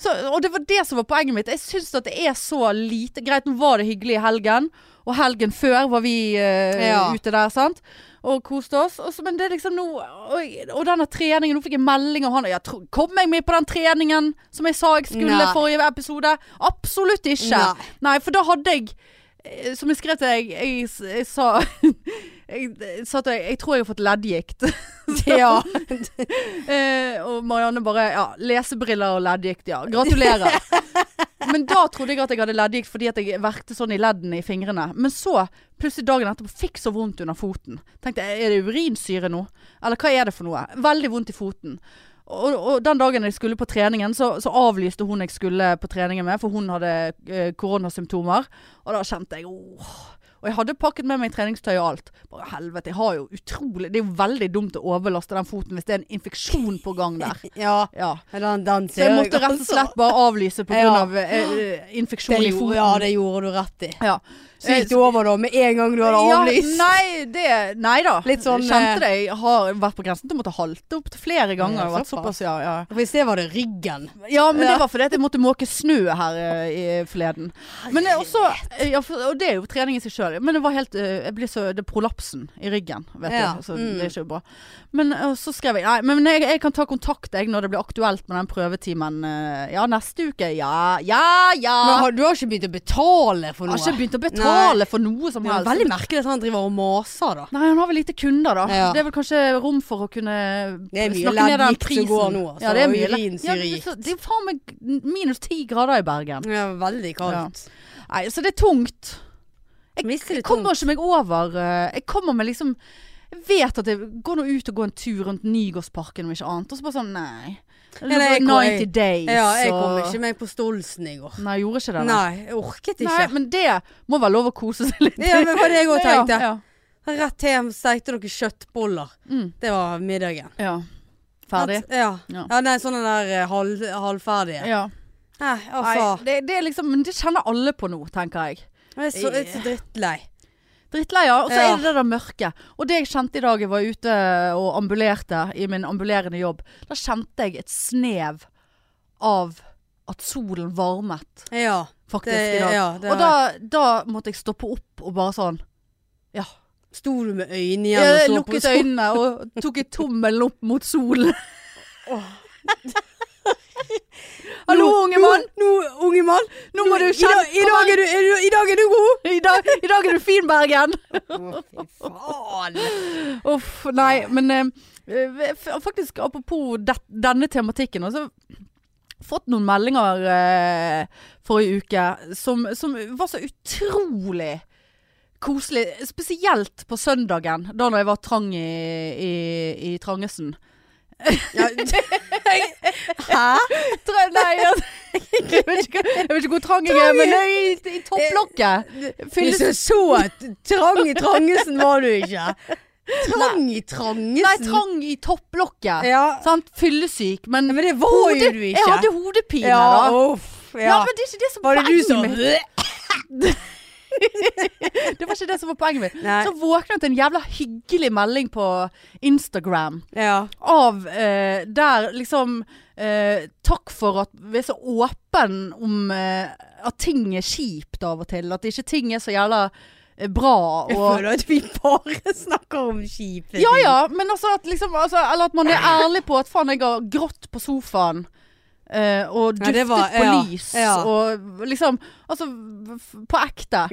Så, og det var det som var poenget mitt. Jeg syns at det er så lite Greit, nå var det hyggelig i helgen. Og helgen før var vi uh, Ja. ute der, sant. Og koste oss. Og så- men det er liksom nå Og, og denne treningen Nå fikk jeg melding av han. Tro, kom jeg med på den treningen som jeg sa jeg skulle Nei. forrige episode? Absolutt ikke. Nei. Nei, for da hadde jeg Som jeg skrev til deg, jeg, jeg sa jeg, jeg sa til deg Jeg tror jeg har fått leddgikt. Ja. Eh, og Marianne bare Ja, lesebriller og leddgikt, ja. Gratulerer. Men da trodde jeg at jeg hadde leddgikt fordi at jeg verkte sånn i leddene i fingrene. Men så, plutselig dagen etterpå, fikk så vondt under foten. Tenkte jeg, er det urinsyre nå? Eller hva er det for noe? Veldig vondt i foten. Og, og den dagen jeg skulle på treningen, så, så avlyste hun jeg skulle på treningen med, for hun hadde eh, koronasymptomer. Og da kjente jeg åh. Og jeg hadde pakket med meg treningstøy og alt. Bare helvete, jeg har jo utrolig Det er jo veldig dumt å overlaste den foten hvis det er en infeksjon på gang der. Ja, Ja. Så jeg måtte rett og slett bare avlyse pga. Ja. av eh, infeksjon i foten. Ja, det gjorde du rett i. Ja. Så gikk det over da, med en gang du hadde Ja, avlyst. nei, det, nei da. Litt sånn, Kjente eh, det. Jeg har vært på grensen til å måtte halte opp til flere ganger. Ja, såpass. ja, ja. Hvis det var det ryggen. ja, men Ja. det var fordi at jeg måtte måke snø her eh, i forleden. Men det også ja, Og det er jo trening i seg sjøl. Men det var helt eh, jeg blir så, Det er prolapsen i ryggen, vet Ja, du. Så mm. det er ikke bra. Men eh, så skrev jeg Nei, men jeg, jeg kan ta kontakt jeg når det blir aktuelt med den prøvetimen. eh, ja, neste uke. Ja, ja, ja. Men har, du har ikke begynt å betale for noe? Jeg har ikke begynt å betale for noe som helst. Det er veldig merkelig at han driver og maser, da. Nei, han har vel lite kunder, da. Ja. Det er vel kanskje rom for å kunne Det er mye snakke ned den leddgikt som prisen. går nå, altså, Ja, det er mye urinsyre ja. Det er faen meg minus ti grader i Bergen. Det er veldig kaldt. Nei, så det er tungt. Jeg, jeg kommer ikke meg over eh, Jeg kommer meg liksom Jeg vet at jeg går nå ut og går en tur rundt Nygårdsparken om ikke annet. Og så bare sånn Nei. Nei, jeg var kom- 90 days. Ja, jeg kom og- ikke meg på Stolsen i går. Nei, jeg gjorde ikke det. Nei, jeg orket ikke. Nei, men det må være lov å kose seg litt. Ja, men det var det jeg òg tenkte. Ja, Rett hjem, steikte noen kjøttboller. Mm, Det var middagen. ja. Ferdig. At- Ja. Ja. ja, nei, sånne der eh, halv, halvferdige. Ja. Nei, Nei, altså. det, det er liksom Men det kjenner alle på nå, tenker jeg. Jeg er så, jeg er så drittlei. Drittlei, ja. Og så er det det der mørket. Og det jeg kjente i dag jeg var ute og ambulerte i min ambulerende jobb, da kjente jeg et snev av at solen varmet, Ja. faktisk, Det, i dag. ja, og da, da måtte jeg stoppe opp og bare sånn Ja. Sto du med øynene igjen og så på lukket øynene og tok i tommelen opp mot solen. Hallo, Nå- unge mann! Nå, nå, unge mann. Nå må du kjenne i, dag er du, I dag er du god! I dag, I dag er du fin, Bergen! Å, fy faen. Uff, nei, men eh, eh, faktisk apropos det, denne tematikken også, fått noen meldinger eh, forrige uke som, som var så utrolig koselig. Spesielt på søndagen, da jeg var trang i, i, i Trangesen. Ja, Hæ? Nei, jeg, jeg, vet ikke, jeg vet ikke hvor trang jeg er, men i, i topplokket. Fylles... så trang i Trangesen var du ikke. Trang i Trangesen? Nei, trang i topplokket. Ja. Sant? Fyllesyk, men, Men det var jo du ikke. Jeg hadde hodepine ja, da. uff. Ja. Ja. men det er ikke det som Var det du som. Det var ikke det som var poenget mitt. Nei. Så våknet en jævla hyggelig melding på Instagram Ja. av eh, der liksom eh, Takk for at vi er så åpen om eh, at ting er kjipt av og til. At ikke ting er så jævla bra. bra. Jeg føler at vi bare snakker om kjipe ja ja, men altså at liksom altså, Eller at man er ærlig på at faen, jeg har grått på sofaen. Eh, og duftet ja, var- på ja, lys. ja. Og liksom Altså på ekte.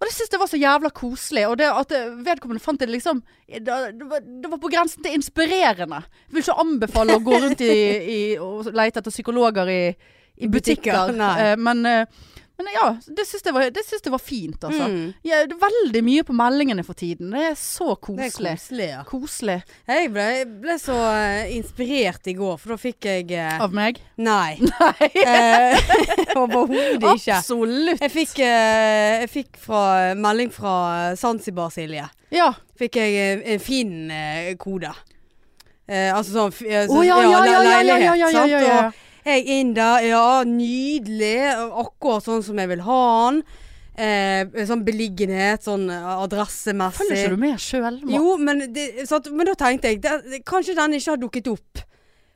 Og det syns jeg var så jævla koselig. Og det at vedkommende fant det liksom det, det, var, det var på grensen til inspirerende. Jeg vil ikke anbefale å gå rundt i, i og lete etter psykologer i, i butikker. Butikker. Eh, men, eh, men ja, det syns jeg, var- det syns jeg var fint, altså. Mm. Ja, det er veldig mye på meldingene for tiden. Det er så Det er koselig. koselig, ja. Koselig. Jeg ble, ble så uh, inspirert i går, for da fikk jeg uh, Av meg? Nei. Nei. Eh, Overhodet ikke. Absolutt. Jeg fikk, jeg fikk fra, melding fra Zanzibar, Silje. Ja. Fikk jeg en fin kode. Altså sånn sånn- ja, ja, leilighet, sant? ja, ja. Og jeg inn der, ja, nydelig. Akkurat sånn som jeg vil ha den. Eh, sånn beliggenhet, sånn adressemessig. Følger ikke du med sjøl? Jo, men, det, at, men da tenkte jeg det, Kanskje den ikke har dukket opp.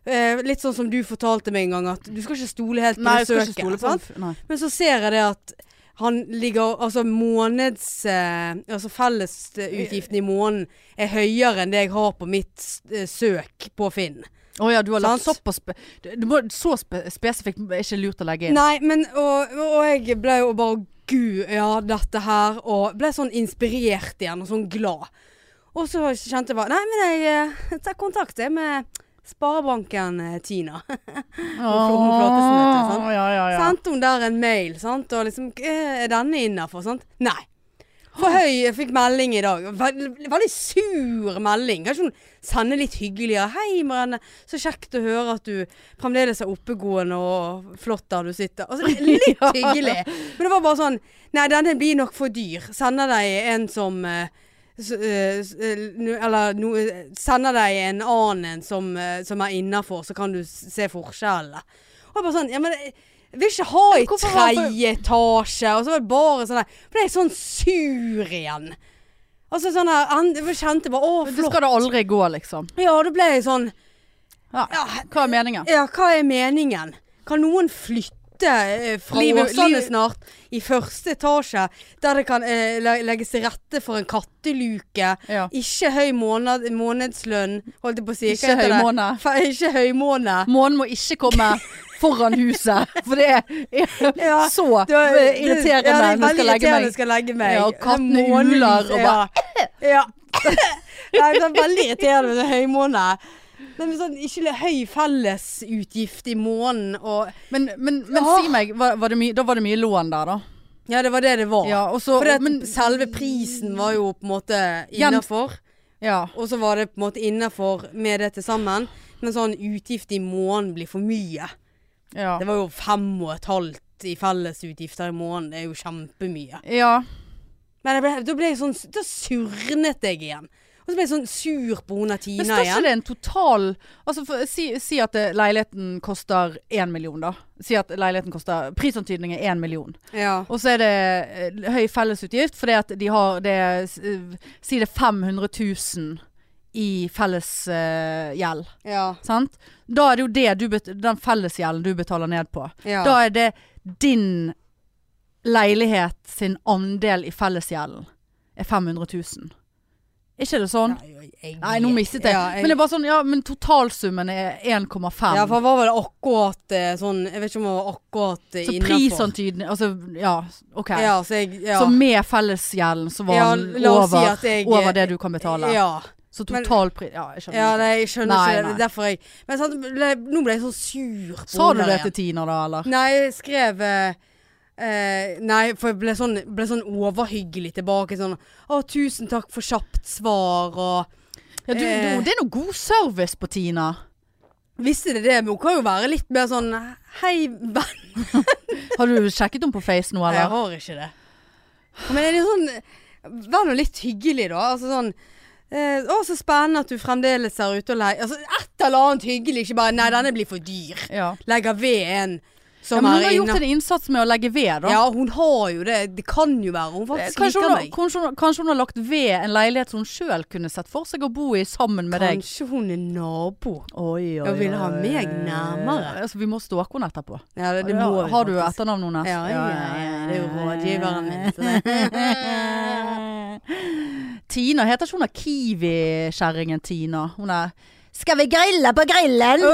Eh, litt sånn som du fortalte meg en gang, at du skal ikke stole helt på Nei, søket. på den. Men så ser jeg det at han ligger Altså måneds eh, Altså fellesutgiften i måneden er høyere enn det jeg har på mitt eh, søk på Finn. Å ja, du har lagt såpass Så spe spesifikt er ikke lurt å legge inn. Nei, men og, og jeg ble jo bare Gud, ja, dette her. Og ble sånn inspirert igjen, og sånn glad. Og så kjente jeg bare Nei, men jeg eh, tar kontakt med Sparebanken eh, Tina. Åh, du, sant? Ja, ja, ja. Sendte hun der en mail, sant? og liksom Er denne innafor? Sant? Nei. For høy. Jeg fikk melding i dag. Veldig, veldig sur melding. Kanskje hun sender litt hyggeligere. 'Hei, Marianne. Så kjekt å høre at du fremdeles er oppegående og flott der du sitter.' Altså, litt hyggelig. Men det var bare sånn Nei, denne blir nok for dyr. Sender deg en som eh, eh, eh, nu- Eller no, sender deg en annen som, som er innafor, så kan du se forskjellene. Og jeg bare sånn Ja, men vil ikke ha i tredje etasje. Og så var det bare sånn der For det er sånn sur igjen. Altså sånn her han- Jeg kjente bare Å, flott. Det skal da aldri gå, liksom. Ja, da ble jeg sånn Ja. ja, Hva er meningen? ja, hva er meningen? Kan noen flytte eh, fra Livet- Åsane snart i første etasje, der det kan eh, legges til rette for en katteluke? Ja. Ikke høy måned, månedslønn, holdt jeg på å si. Ikke høy måned. Ikke høymåne. Månen må ikke komme foran huset, for det er Ja, så Det var- irriterende ja, det når skal legge meg. skal legge meg. Ja, og kattene uler og bare Ja. ja. Det er veldig irriterende med høymåne. Men sånn, ikke høy fellesutgift i måneden og Men, men, men Ja. si meg, var, var det mye, da var det mye lån der, da? Ja, det var det det var. Ja, også, For det, men, selve prisen var jo på en måte innafor. Ja. Og så var det på en måte innafor med det til sammen. Men sånn utgift i måneden blir for mye. Ja. Det var jo fem og et halvt i fellesutgifter i måneden. Det er jo kjempemye. ja. Men ble, da ble jeg sånn Da surnet jeg igjen. Og så ble jeg sånn sur på hun igjen. Men Tina står ikke det en total Altså for, si, si at eh, leiligheten koster én million, da. Si at leiligheten koster Prisantydning er én million. Ja. Og så er det eh, høy fellesutgift fordi at de har det eh, Si det er 500 000 i fellesgjeld. Ja. sant? Da er det jo det du bet den fellesgjelden du betaler ned på. ja. Da er det din leilighet sin andel i fellesgjelden er 500 000. Er ikke det sånn? Nei, jeg- Nei, nå mistet jeg. Ja, jeg- Men det er bare sånn, ja, men totalsummen er 1,5. Ja, for det var vel akkurat eh, sånn Jeg vet ikke om det var akkurat innafor. så innenfor. prisantydning Altså, ja, OK. Ja, så jeg ja. Så med fellesgjelden så var den oss si over, over det du kan betale. Ja. Så totalpris Ja, jeg skjønner. Ja, nei, jeg skjønner Nei, ikke det. nei. Er derfor jeg Men sant, ble, nå ble jeg så sur på Sa du det til Tina da, eller? Nei, jeg skrev eh, eh, Nei, for jeg ble sånn, ble sånn overhyggelig tilbake. Sånn Å, tusen takk for kjapt svar, og Ja, du, Eh. du, det er noe god service på Tina. Visste det det, men hun kan jo være litt mer sånn Hei, venn. Har du sjekket henne på Face nå, Nei, jeg har ikke det. Men er det sånn Vær nå litt hyggelig, da. Altså sånn eh, å, så spennende at du fremdeles er ute og leier. Altså, et eller annet hyggelig, ikke bare 'nei, denne blir for dyr'. Ja. Legger ved en ja, men hun har gjort en innsats med å legge ved, da. Ja, hun har jo det. Det kan jo være hun faktisk Kanskje hun, liker har, meg. kanskje, hun, kanskje hun har lagt ved en leilighet som hun sjøl kunne sett for seg å bo i sammen med deg. Kanskje hun er nabo. Oi, Og vil ha meg nærmere. Altså, vi må stalke henne etterpå. Ja, det, det Ja, må vi har du etternavn hennes? Ja, ja, ja, det er jo rådgiveren min. Tina heter ikke hun der Kiwi-kjerringen Tina? Hun er Skal vi grille på grillen?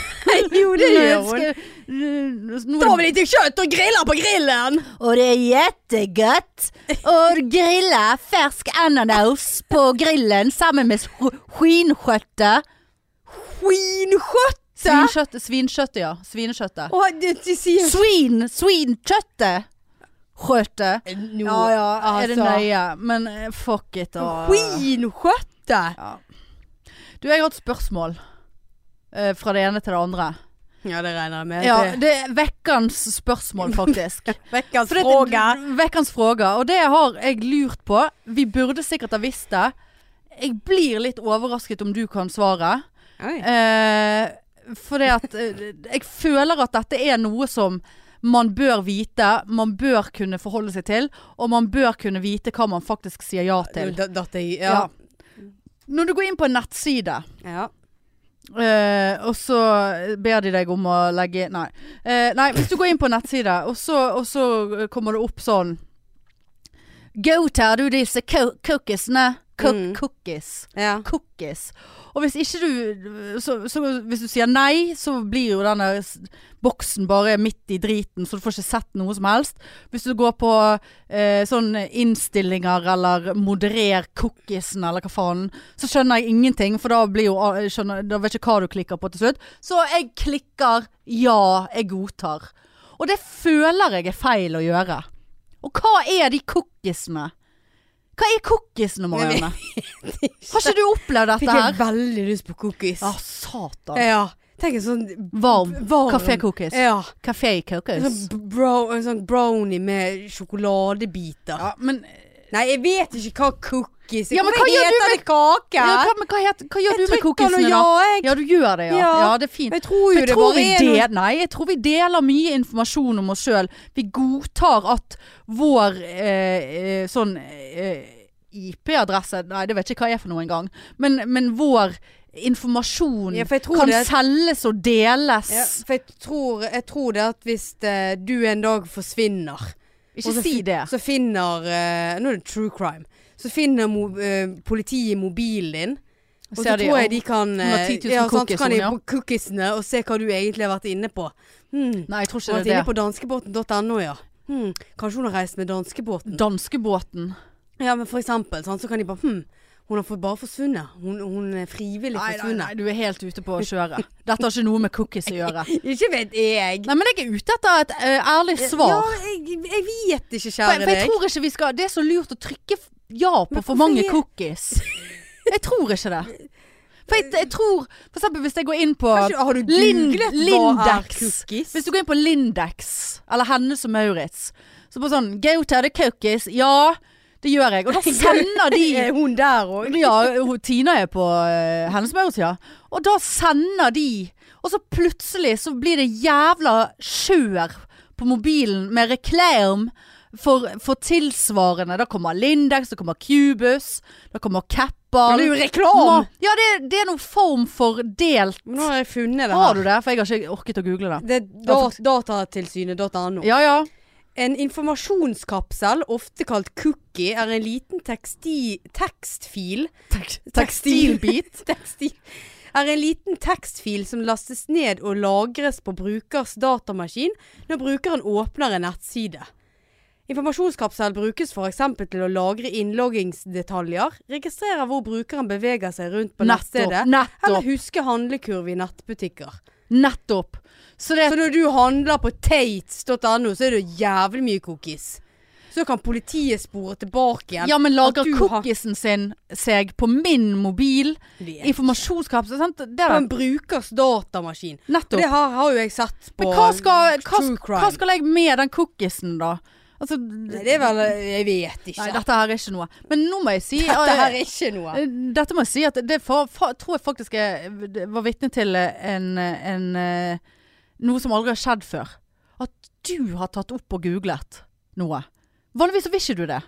jo, det gjør hun. Tar Da litt kjøtt og griller på grillen! Og det er jettegodt å grille fersk ananas på grillen sammen med skinnkjøttet. Skinnkjøttet? Svinkjøttet, svinkjøttet, ja. Svinekjøttet. Sier Svin, svinkjøttet. Skjøtte. Nå, Ja ja, er det altså. nøye. Men eh, fuck it. Og, Svinkjøtt! ja. Du, jeg har et spørsmål. eh, fra det ene til det andre. Ja, det regner jeg med. Ja, Det- det er vekkens spørsmål, faktisk. Vekkens For dette-. Vekkens fråga. Og det har jeg lurt på. Vi burde sikkert ha visst det. Jeg blir litt overrasket om du kan svaret. Oi. Eh, for det at eh, Jeg føler at dette er noe som man bør vite, man bør kunne forholde seg til, og man bør kunne vite hva man faktisk sier ja til. Da- Datt jeg Ja. Ja. Når du går inn på en nettside, ja. Uh, og så ber de deg om å legge Nei. Uh, nei, hvis du går inn på nettside, og så, og så kommer det opp sånn Go, tar du disse co- cookiesene? Cook, Mm. Cookies. Ja. Cookies. Og hvis ikke du så, så hvis du sier nei, så blir jo denne boksen bare midt i driten, så du får ikke sett noe som helst. Hvis du går på eh, sånn innstillinger eller moderer cookiesen eller hva faen, så skjønner jeg ingenting, for da blir jo ah, skjønner, Da vet ikke hva du klikker på til slutt. Så jeg klikker ja, jeg godtar. Og det føler jeg er feil å gjøre. Og hva er de cookiesene? Hva er cookies nå, Marianne? Har ikke du opplevd dette her? Fikk jeg veldig lyst på cookies. Ja, satan. Ja. Tenk en sånn Varm. varm Kafé-cookies. Ja. Kafé-cookies. Sånn, brow, en sånn brownie med sjokoladebiter. Ja, men, Nei, jeg vet ikke hva cookies. Ja, men hva gjør du med kake? ja, hva, men hva, het, hva gjør Jeg du med cookiesene, da? ja, jeg. Ja, du gjør det, ja. Ja, Ja. det er fint. Jeg tror jo det tror bare er noe nei, jeg tror vi deler mye informasjon om oss sjøl. Vi godtar at vår eh, eh, sånn eh, IP-adresse Nei, det vet ikke hva jeg er for noe engang. Men, men vår informasjon Ja, kan det- selges og deles. ja, For jeg tror, jeg tror det at hvis det, du en dag forsvinner Ikke så si det. Så finner uh, Nå er det true crime. Så finner mo, uh, politiet mobilen din. Og så tror jeg «Å, de kan 110 000 ja, sant, så kan de på cookiesene og se hva du egentlig har vært inne på. Hmm. Nei, jeg tror ikke vært det inne er det. på danskebåten.no, ja. Hmm. Kanskje hun har reist med danskebåten. Danskebåten. Ja, men for eksempel. Sant? Så kan de bare hmm. hun har bare forsvunnet. Hun, hun er frivillig Nei, nei, forsvunnet. nei, du er helt ute på å kjøre. Dette har ikke noe med cookies å gjøre. Ikke vet jeg. Nei, men jeg er ute etter et eh, ærlig svar. Ja, jeg, jeg vet ikke, kjære kjære for jeg tror ikke vi skal Det er så lurt å trykke ja på for mange jeg... cookies. Jeg tror ikke det. For jeg, jeg tror For eksempel hvis jeg går inn på Kanskje, har du googlet Lindex. Hvis du går inn på Lindex eller Hennes og Maurits, så på sånn Go to the cookies. Ja, det gjør jeg. Og da sender de Er hun der òg? Ja, Tina er på uh, Hennes Maurits, ja. Og da sender de Og så plutselig så blir det jævla kjør på mobilen med reklame for, for tilsvarende. Da kommer Lindex, da kommer Cubus, da kommer Keppal. Det er jo reklame! Ja, det, det er noen form for delt Nå har jeg funnet det Har du det? For jeg har ikke orket å google det. Det er dat datatilsynet.no. Ja ja. En informasjonskapsel, ofte kalt cookie, er en liten teksti, tekstfil Tekstilbit. Tekstil. Er en liten tekstfil som lastes ned og lagres på brukers datamaskin når brukeren åpner en nettside. Informasjonskapsel brukes f.eks. til å lagre innloggingsdetaljer, registrere hvor brukeren beveger seg rundt på nettstedet, eller huske handlekurv i nettbutikker. Nettopp. Så det Så når du handler på tates.no, så er det jævlig mye cookies. Så kan politiet spore tilbake igjen. Ja, men lager cookiesen har- sin seg på min mobil? Informasjonskapsel, sant? Det På er en brukers datamaskin. Nettopp. det har, har jo jeg sett på Men hva skal, hva, True Crime. hva skal jeg med den cookiesen, da? Altså, Nei, det er vel Jeg vet ikke. Nei, dette her er ikke noe. Men nå må jeg si Dette her er ikke noe. Eh, Dette må jeg si at det for, for, tror jeg faktisk jeg var vitne til en, en eh, Noe som aldri har skjedd før. At du har tatt opp og googlet noe. Vanligvis så vil ikke du det.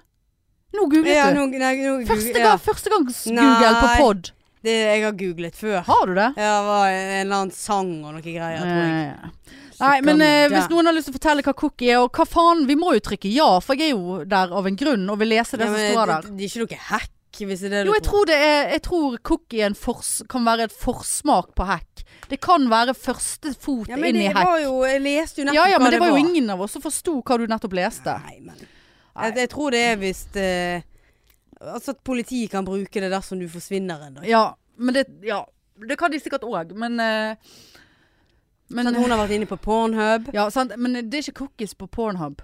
Nå googlet Ja, du. nei, nå, Første ja. gang, første gangs Google på pod. Det jeg har googlet før. Har du det? Ja, det var en eller annen sang og noe greier, tror jeg. Nei, men eh, hvis noen har lyst til å fortelle hva cookie er, og hva faen, vi må jo trykke ja, for jeg er jo der av en grunn og vil lese det Ja, som men står det, der. det er ikke noe hack, hvis det er det Jo, jeg tror det er Jeg tror cookie en fors, kan være et forsmak på hack. Det kan være første fot Ja, men inn i det hack. var jo Jeg leste jo nettopp Ja ja, hva men det var jo ingen av oss som forsto hva du nettopp leste. Nei, men jeg, jeg tror det er hvis eh, Altså at politiet kan bruke det dersom du forsvinner en dag. Ja, men det Ja, det kan de sikkert òg, men eh, Men Sånn hun har vært inne på Pornhub. Ja, sant. Men det er ikke cookies på Pornhub.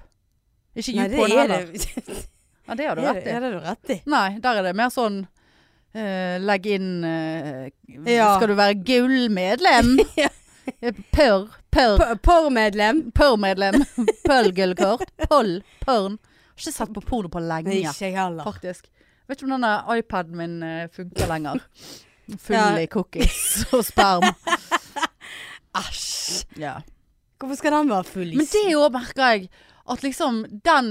Ikke YouPorn er heller. det. Ja, det har du rett i. er det du rett i. Nei, der er det mer sånn uh, Legg inn uh, Ja. Skal du være gullmedlem? Ja. Pør. Pør. P- Porr-medlem. Pør-medlem. Pøll-gullkort. Poll. Pørn. Har ikke sett på porno på lenge, Ikke heller. faktisk. Vet ikke om denne iPaden min eh, funker lenger. Full Ja. i cookies og sperm. Æsj. Ja. Hvorfor skal den være full Men det òg merker jeg, at liksom den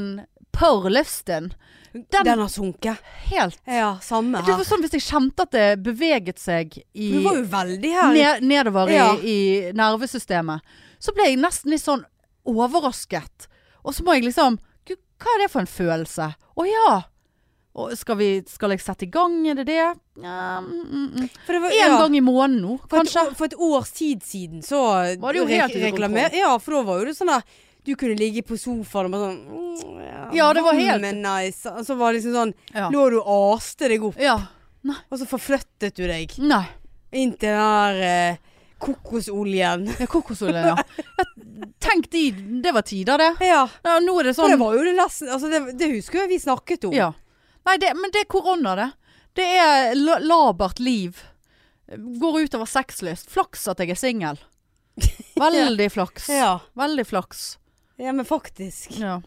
pørr-lysten den, Den har sunket. helt Ja, samme Det her. var sånn hvis jeg kjente at det beveget seg i Du var jo veldig her. ned, nedover Ja. i, i nervesystemet, så ble jeg nesten litt sånn overrasket. Og så må jeg liksom Gud, hva er det for en følelse? Å ja. Skal, vi, skal jeg sette i gang, er det det? Ja, mm, mm, mm. For det var, En ja, gang i måneden nå, for et, kanskje. for et års tid siden så Var det jo helt ute av reklamer- Ja, for da var jo det sånn der Du kunne ligge på sofaen og bare sånn mm, Ja, det var helt- vann er nice. Og så var det liksom sånn Ja. Lå du og aste deg opp, ja. og så forflyttet du deg Nei. inn til den der eh, kokosoljen. Ja, kokosoljen, ja. ja. Tenk de, det var tider det. Ja. Ja, nå er det For sånn det var jo det nesten Altså, det, det husker jeg vi snakket om. Ja. Nei, det, men det er korona, det. Det er labert liv. Går utover sexlyst. Flaks at jeg er singel. Veldig flaks. Ja. Veldig flaks. ja, men faktisk. Ja.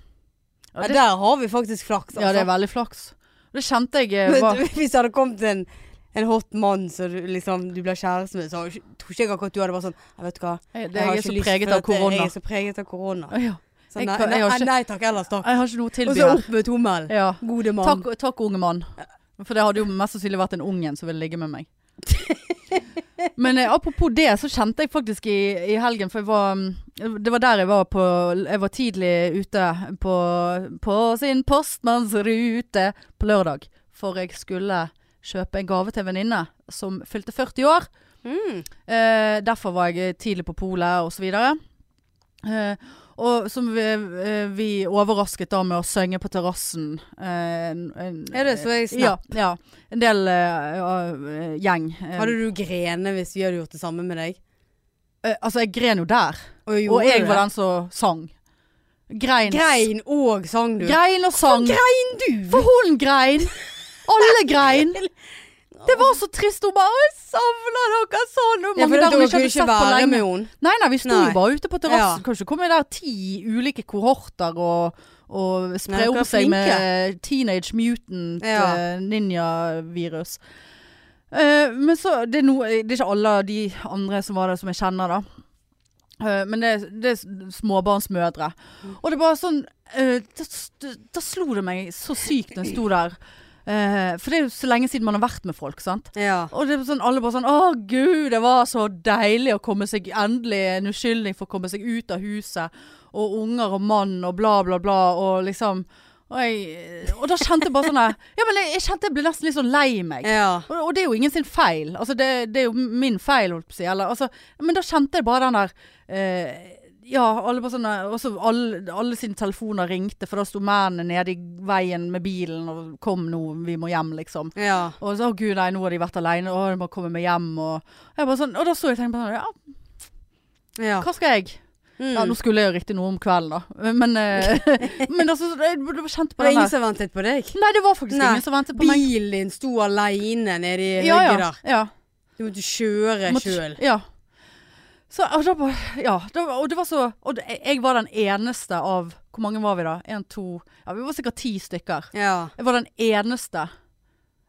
Ja, Ja, det, der har vi faktisk flaks, altså. ja, det er veldig flaks. Det kjente jeg eh, Men var Hvis det hadde kommet en, en hot mann som du, liksom, du ble kjæreste med, så tror ikke jeg akkurat du hadde vært sånn «Jeg Vet du hva. Jeg, det, Jeg, jeg er så Jeg er så preget av korona. Så Jeg nei, nei, ikke- nei takk, ellers takk. Jeg har ikke noe å Og så opp med tommel. Ja. Gode mann. Takk, takk, unge mann. For det hadde jo mest sannsynlig vært en ungen som ville ligge med meg. Men eh, apropos det, så kjente jeg faktisk i, i helgen For var mm, Det var der jeg var på Jeg var tidlig ute på, på sin postmannsrute på lørdag. For jeg skulle kjøpe en gave til en venninne som fylte 40 år. Mm. Eh, derfor var jeg tidlig på polet og så videre. Eh, og som vi, eh, vi overrasket da med å synge på terrassen. Eh, Er det så jeg Ja. ja. En del eh, eh, gjeng. Eh, Hadde du grene hvis vi hadde gjort det samme med deg? eh, altså, jeg gren jo der. Og, Og jeg var den som sang. Grein. Grein og sang du. Grein og sang. Grein du? For hun grein. Alle grein. Det var så trist. Hun bare 'Jeg savner dere sånn'. Og Ja, mange for der du hun kunne ikke hadde ikke sett på være lenge. med henne. Nei, nei, vi sto Nei. jo bare ute på terrassen. Ja. Kanskje komme der ti ulike kohorter og, og Nei, spre dere om er seg med teenage mutant Ja. eh, ninja-virus. Eh, men så det er, noe, det er ikke alle de andre som var der som jeg kjenner, da. Eh, men det, er- det er småbarnsmødre. Og det er bare sånn eh, da, da slo det meg så sykt når jeg sto der. Eh, for det er jo så lenge siden man har vært med folk, sant. Ja. Og det er sånn, alle bare sånn Å gud, det var så deilig å komme seg Endelig en unnskyldning for å komme seg ut av huset. Og unger og mann og bla, bla, bla. Og liksom Og, jeg, og da kjente jeg bare sånn Ja, men jeg, jeg kjente jeg ble nesten litt sånn lei meg. ja. Og, og det er jo ingen sin feil. Altså, det, det er jo min feil, holdt på å si. Eller, altså, men da kjente jeg bare den der eh, Ja, alle bare sånne også alle, alle sine telefoner ringte, for da sto mennene nede i veien med bilen og 'Kom nå, vi må hjem', liksom. Ja. Og så 'Å gud, nei, nå har de vært alene. Å, de må komme meg hjem', og jeg bare sånn Og da så jeg og tenkte på sånn Ja, ja. hva skal jeg? Mm. Ja, nå skulle jeg jo riktig noe om kvelden, da. Men, eh, men altså, jeg jeg kjent på Var det var ingen som ventet på deg? Nei, det var faktisk Nei, ingen som ventet på meg. Bilen din sto aleine nede i Ja, høgget ja. der. ja. Du måtte kjøre sjøl. Ja. Så, og, da, ja, da, og det var så Og det, jeg var den eneste av Hvor mange var vi da? En, to Ja, vi var sikkert ti stykker. Ja. Jeg var den eneste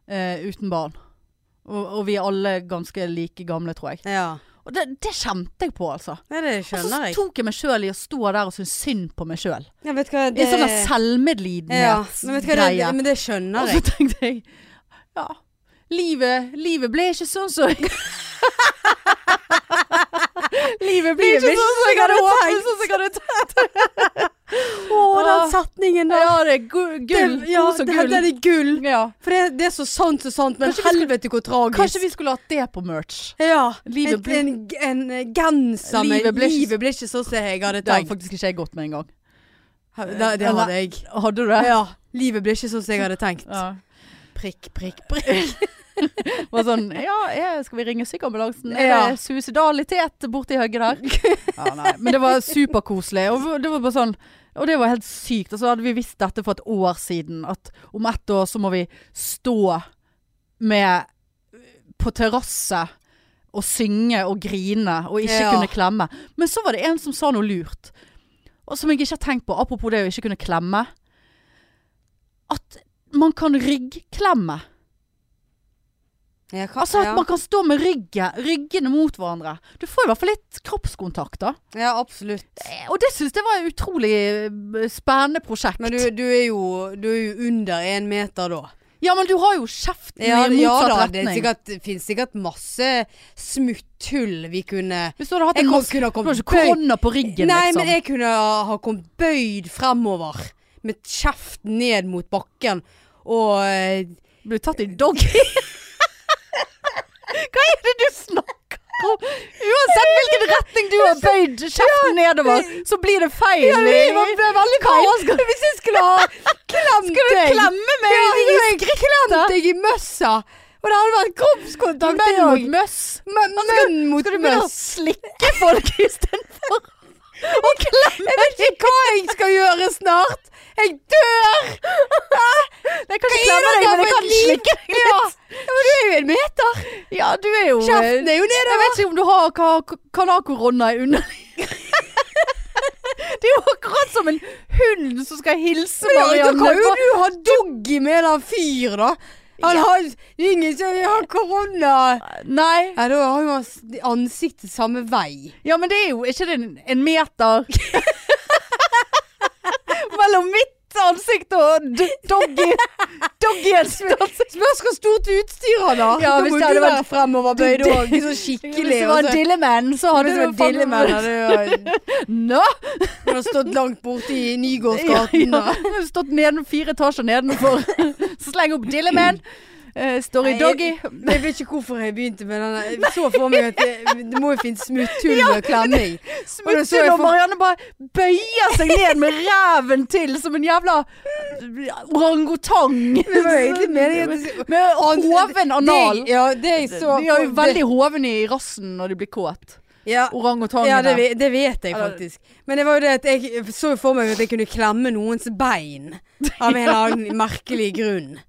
eh, uten barn. Og, og vi er alle ganske like gamle, tror jeg. ja. Og det, det kjente jeg på, altså. Nei, det Og så tok jeg meg sjøl i å stå der og synes synd på meg sjøl. Ja, det... I sånn Ja, selvmedlidenhetsgreie. det, det, men det skjønner Og så tenkte jeg Ja, livet, livet ble ikke sånn som jeg Livet blir Livet ikke sånn som jeg hadde håpet, sånn som jeg hadde tenkt. Å, den Ah. setningen der. Ja, det er gu- gull. Det, ja, det, gull. den er gull. Ja. For det, det er så sant så sant, men Kanskje helvete hvor tragisk. Kanskje vi skulle hatt det på merch. Ja. Livet en, ble- en, en genser med Livet ble Livet ble ikke sånn som jeg hadde tenkt. Det har faktisk ikke jeg gått med engang. Det, det hadde jeg. Hadde du det? Ja. Livet ble ikke sånn som jeg hadde tenkt. Ja. Prikk, prikk, prikk. Var sånn Ja, skal vi ringe sykeambulansen? Er det suicidalitet borti høgget der? Ja, nei. Men det var superkoselig. Og det var bare sånn og det var helt sykt. Og så hadde vi visst dette for et år siden. At om ett år så må vi stå med På terrasse og synge og grine og ikke Ja. kunne klemme. Men så var det en som sa noe lurt. Og som jeg ikke har tenkt på, apropos det å ikke kunne klemme. At man kan ryggklemme. Ja, hva, Altså at ja. man kan stå med ryggen, ryggene mot hverandre. Du får i hvert fall litt kroppskontakt da. ja, absolutt. Og det synes jeg var et utrolig eh, spennende prosjekt. Men du, du, er jo, du er jo under én meter da. ja, men du har jo kjeften Ja, i ja da, retning. det er sikkert, det finnes sikkert masse smutthull vi kunne Hvis du hadde hatt en ha du har ikke korona på ryggen Nei, liksom. men jeg kunne ha kommet bøyd fremover med kjeften ned mot bakken og eh, Ble tatt i doggy? Hva er det du snakker om? Uansett hvilken retning du har bøyd kjeften nedover, så blir det feil. Ja, det var- veldig feil. Hvis jeg skulle ha klemt Skal du klemme meg ja, jeg klemt deg i møssa. Og det hadde vært kroppskontakt Menn mot møss. Menn mot Skal du begynne å møss. slikke folk istedenfor å klemmer Jeg vet ikke hva jeg skal gjøre snart. Jeg dør! Jeg kan ikke klemme deg, men jeg kan slikke deg litt. ja, men du er jo en meter. Ja, du er jo Kjeften er jo Jeg vet ikke om du har ka- kan ha korona i underlivet. Det er jo akkurat som en hund som skal hilse Men ja, da Marianne. kan jo du ha doggy med den fyren, da. Han har det er ingen som har korona. Nei. Ja, da har jo ansiktet samme vei. Ja, men det er jo ikke det en, en meter mellom mitt ansikt og doggy doggy. Doggyens ansikt. Spørs hvor stort utstyr han har. Ja, hvis det hadde vært- fremoverbøyd òg, så skikkelig. Hvis det var en dillemann, så hadde det du dillemann. Nå! Han har stått langt borte i Ja, Nygårdsgaten. ja. Stått neden, fire etasjer nedenfor. Så slenger opp dillemann. Uh, story doggy. Jeg vet ikke hvorfor jeg begynte med den. Jeg så for meg at det, det må jo finnes smutthull med klemming. Og Smutthull, og for- Marianne bare bøyer seg ned med ræven til som en jævla orangutang. Det var egentlig meningen Med hoven anal. Ja, det jeg så De har jo veldig hovne i rassen når de blir kåt. ja, Orangutangene. ja det, det vet jeg faktisk. Men det var jo det at jeg så for meg at jeg kunne klemme noens bein. Av en eller annen merkelig grunn.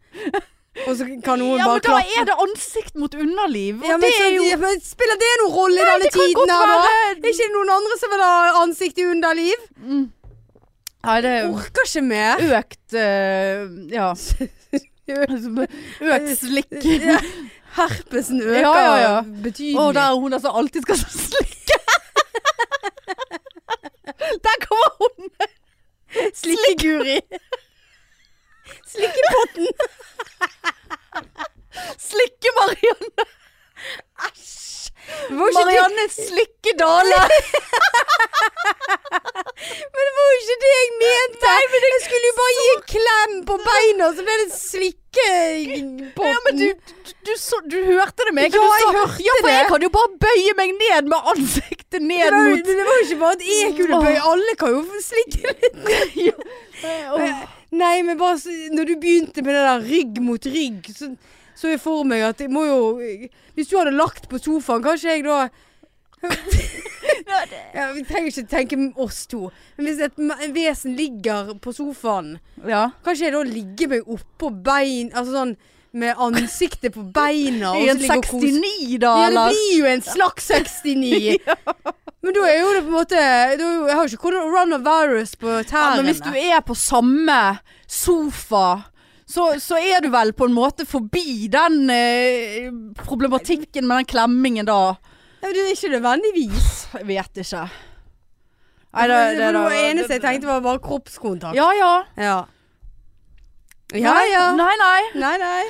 Og så kan noen Ja, bare men da er det ansikt mot underliv. Ja, men, det så, jo ja, men Spiller det noen rolle i denne tiden her, da? Er ikke det noen andre som vil ha ansikt i underliv? mm. Nei, det er Orker ikke mer. økt uh, Ja. Økt slikk. Ja, Herpesen øker Ja, ja, ja. betydelig. Å, der er hun som alltid skal slikke. Der kommer hun. Slikkeguri. Slikkepotten. Slikke-Marianne. Æsj. Marianne var jo ikke Marianne Slikkedale. Men det var jo ikke det jeg mente. Nei, men jeg skulle jo bare gi en klem på beina, så ble det slikkepotten. Ja, men du, du, du, så, du hørte det meg. Ja, jeg sa- hørte ja, for det. jeg kan jo bare bøye meg ned med ansiktet det ned var, jo- mot det var jo ikke bare at jeg kunne bøye. Alle kan jo slikke litt. Åh. Nei, men bare når du begynte med det der rygg mot rygg, så så jeg for meg at jeg må jo Hvis du hadde lagt på sofaen, kanskje jeg da ja, Vi trenger ikke tenke oss to. Men hvis et vesen ligger på sofaen, Ja. kanskje jeg da ligger meg oppå bein Altså sånn med ansiktet på beina. I en ligger og kos- 69 da, Ja, det blir jo en slags 69. Men da er jo det på en måte da Jeg har jo ikke coronavirus på Ja, tærne. men hvis du er på samme sofa, så, så er du vel på en måte forbi den eh, problematikken med den klemmingen da. ja, det er ikke nødvendigvis. Jeg vet ikke. Nei, det- det, det det- eneste jeg tenkte var bare kroppskontakt. Ja ja. Ja. Ja, ja. Nei, nei. Nei, nei.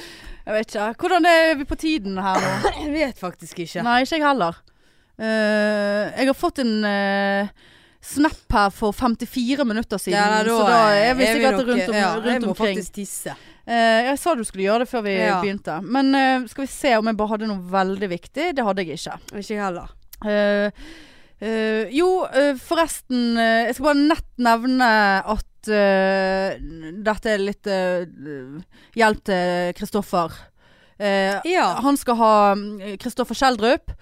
Jeg vet ikke. Hvordan er vi på tiden her nå? Jeg vet faktisk ikke. Nei, ikke jeg heller. Eh, jeg har fått en eh, snap her for 54 minutter siden, Ja, da så da er vi er sikkert rundt, om, ja, Jeg må faktisk tisse. Eh, jeg sa du skulle gjøre det før vi Ja. begynte. Men eh, skal vi se om jeg bare hadde noe veldig viktig. Det hadde jeg ikke. Ikke heller. Eh, eh, jo, forresten Jeg skal bare nett nevne at dette er litt hjelp til Kristoffer. Han skal ha mm, Kristoffer Schjelderup,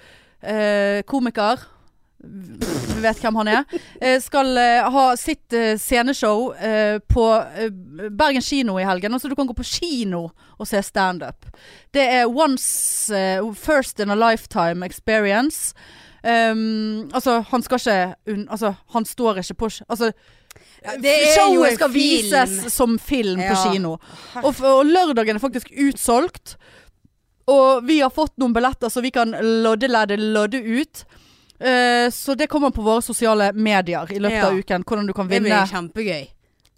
eh, komiker. Vi vet hvem han er. Eh, skal eh, ha sitt eh, sceneshow på Bergen kino i helgen. Altså du kan gå på kino og se standup. Det er once First in a lifetime experience. Um, altså, han skal ikke un Altså, han står ikke på Altså, det showet skal film. vises som film på kino. Og, og lørdagen er faktisk utsolgt. Og vi har fått noen billetter så vi kan lodde, ladde, lodde ut. Eh, så det kommer på våre sosiale medier i løpet Ja. av uken. Hvordan du kan Det blir kjempegøy.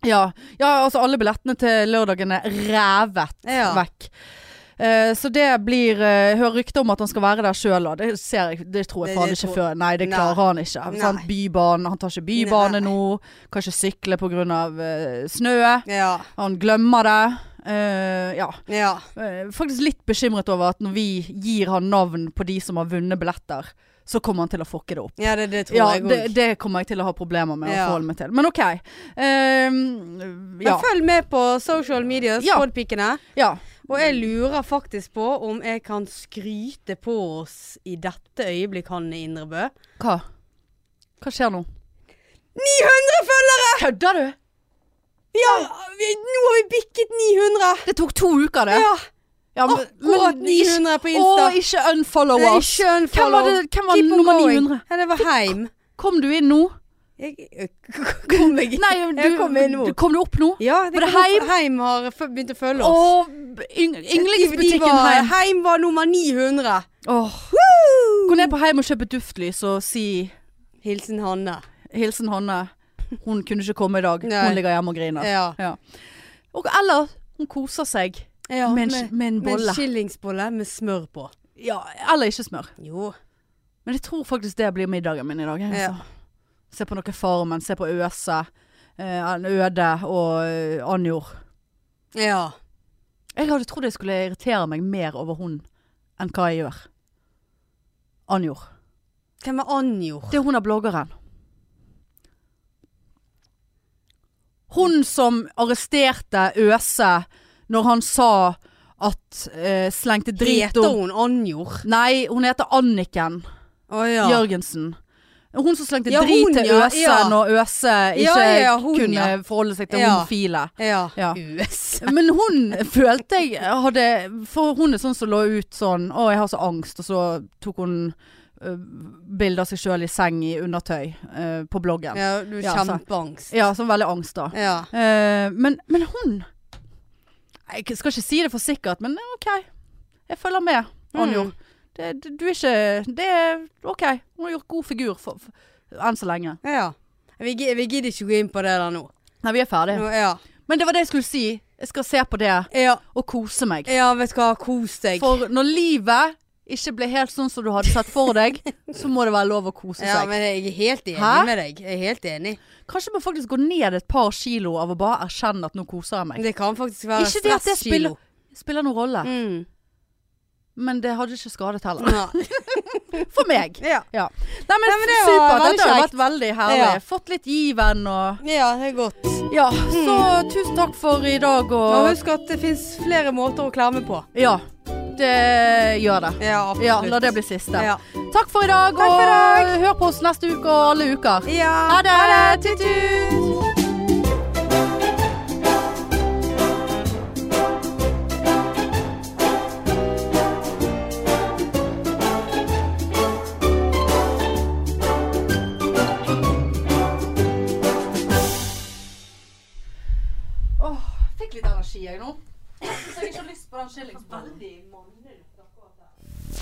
Ja. ja, altså alle billettene til lørdagen er revet Ja. vekk. Eh, så det blir uh, Hører rykter om at han skal være der sjøl, og det jeg Det tror jeg faen ikke tror- før. Nei, det Nei. klarer han ikke. Nei. Sant? Bybane. Han tar ikke bybane Nei. nå. Kan ikke sykle pga. Uh, snø. Ja. Han glemmer det. Eh, ja. Ja. Uh, faktisk litt bekymret over at når vi gir han navn på de som har vunnet billetter, så kommer han til å fucke det opp. ja, det, det tror Ja, jeg òg. det, det kommer jeg til å ha problemer med Ja. å forholde meg til. Men OK. Ehm, ja. Men følg med på social media, Spodpikene. Ja. Og jeg lurer faktisk på om jeg kan skryte på oss i dette øyeblikk, Hanne Indrebø. Hva? Hva skjer nå? 900 følgere! Kødder du? Ja, vi, nå har vi bikket 900! Det tok to uker, det. Ja, Ja, men- akkurat men ikke- 900 på Insta. Å, ikke unfollow oss. ikke Hvem var, det, hvem var nummer 900? Ja, det var Heim. Kom du inn nå? Jeg, jeg kom jeg Nei, Jeg kom inn nå. du, kom du opp nå? Ja, det Var det Heim? Heim har begynt å følge oss. Åh, yndlingsbutikken var, Heim. Heim var nummer 900. Åh. Gå ned på Heim og kjøp et duftlys og si Hilsen Hanne. hilsen Hanne. Hun kunne ikke komme i dag. Nei. Hun ligger hjemme og griner. Ja. Og eller hun koser seg ja med, med, en, med en med en skillingsbolle med smør på. Ja, eller ikke smør. Jo. Men jeg tror faktisk det blir middagen min i dag. Ja. Altså. Se på noe Farmen, se på Øse. Eh, Øde og eh, Anjor. Ja. Jeg hadde trodd jeg skulle irritere meg mer over hun enn hva jeg gjør. Anjor. Hvem er Anjor? Det er hun er bloggeren. Hun som arresterte Øse når han sa at eh, slengte drit Heter om hun Anjor? Nei, hun heter Anniken oh, ja. Jørgensen. Hun som slengte Ja, drit hun, til Øse ja. når Øse ikke Ja, hun, kunne ja. forholde seg til Ja. homofile. Ja. Ja. Men hun følte jeg hadde For hun er sånn som lå ut sånn Å, jeg har så angst. Og så tok hun bilde av seg sjøl i seng i undertøy uh, på bloggen. Ja, Ja, du har Ja, kjempeangst. sånn veldig angst, da. Ja. Uh, men, men hun Jeg skal ikke si det for sikkert, men OK. Jeg følger med, Anjor. Mm. Det, det, du er ikke Det er OK. Hun har gjort god figur for, for, enn så lenge. ja. Vi, vi gidder ikke gå inn på det der nå. Nei, vi er ferdige. nå ja. Men det var det jeg skulle si. Jeg skal se på det ja. og kose meg. Ja, vet du hva. Kos deg. For når livet ikke ble helt sånn som du hadde sett for deg, så må det være lov å kose seg. Ja, men jeg er helt enig Hæ? med deg. Jeg er helt enig. Kanskje man faktisk går ned et par kilo av å bare erkjenne at nå koser jeg meg. Det kan faktisk være Ikke det at det stresskilo. Spiller noen rolle. Mm. Men det hadde ikke skadet heller. For meg. ja. Ja. Nei, men, Nei, men det supert. Dette har vært veldig herlig. Ja. Fått litt given og ja, det er godt. Ja, så tusen takk for i dag Og og husk at det fins flere måter å klemme på. Ja, det gjør det. Ja, absolutt. Ja, la det bli siste. Ja. Takk for i dag, Takk for i dag. og hør på oss neste uke og alle uker. ja. Ha det! Ha det. Tut-tut. Åh, fikk litt energi jeg nå. Så jeg ikke så lyst på den skillingsbollen.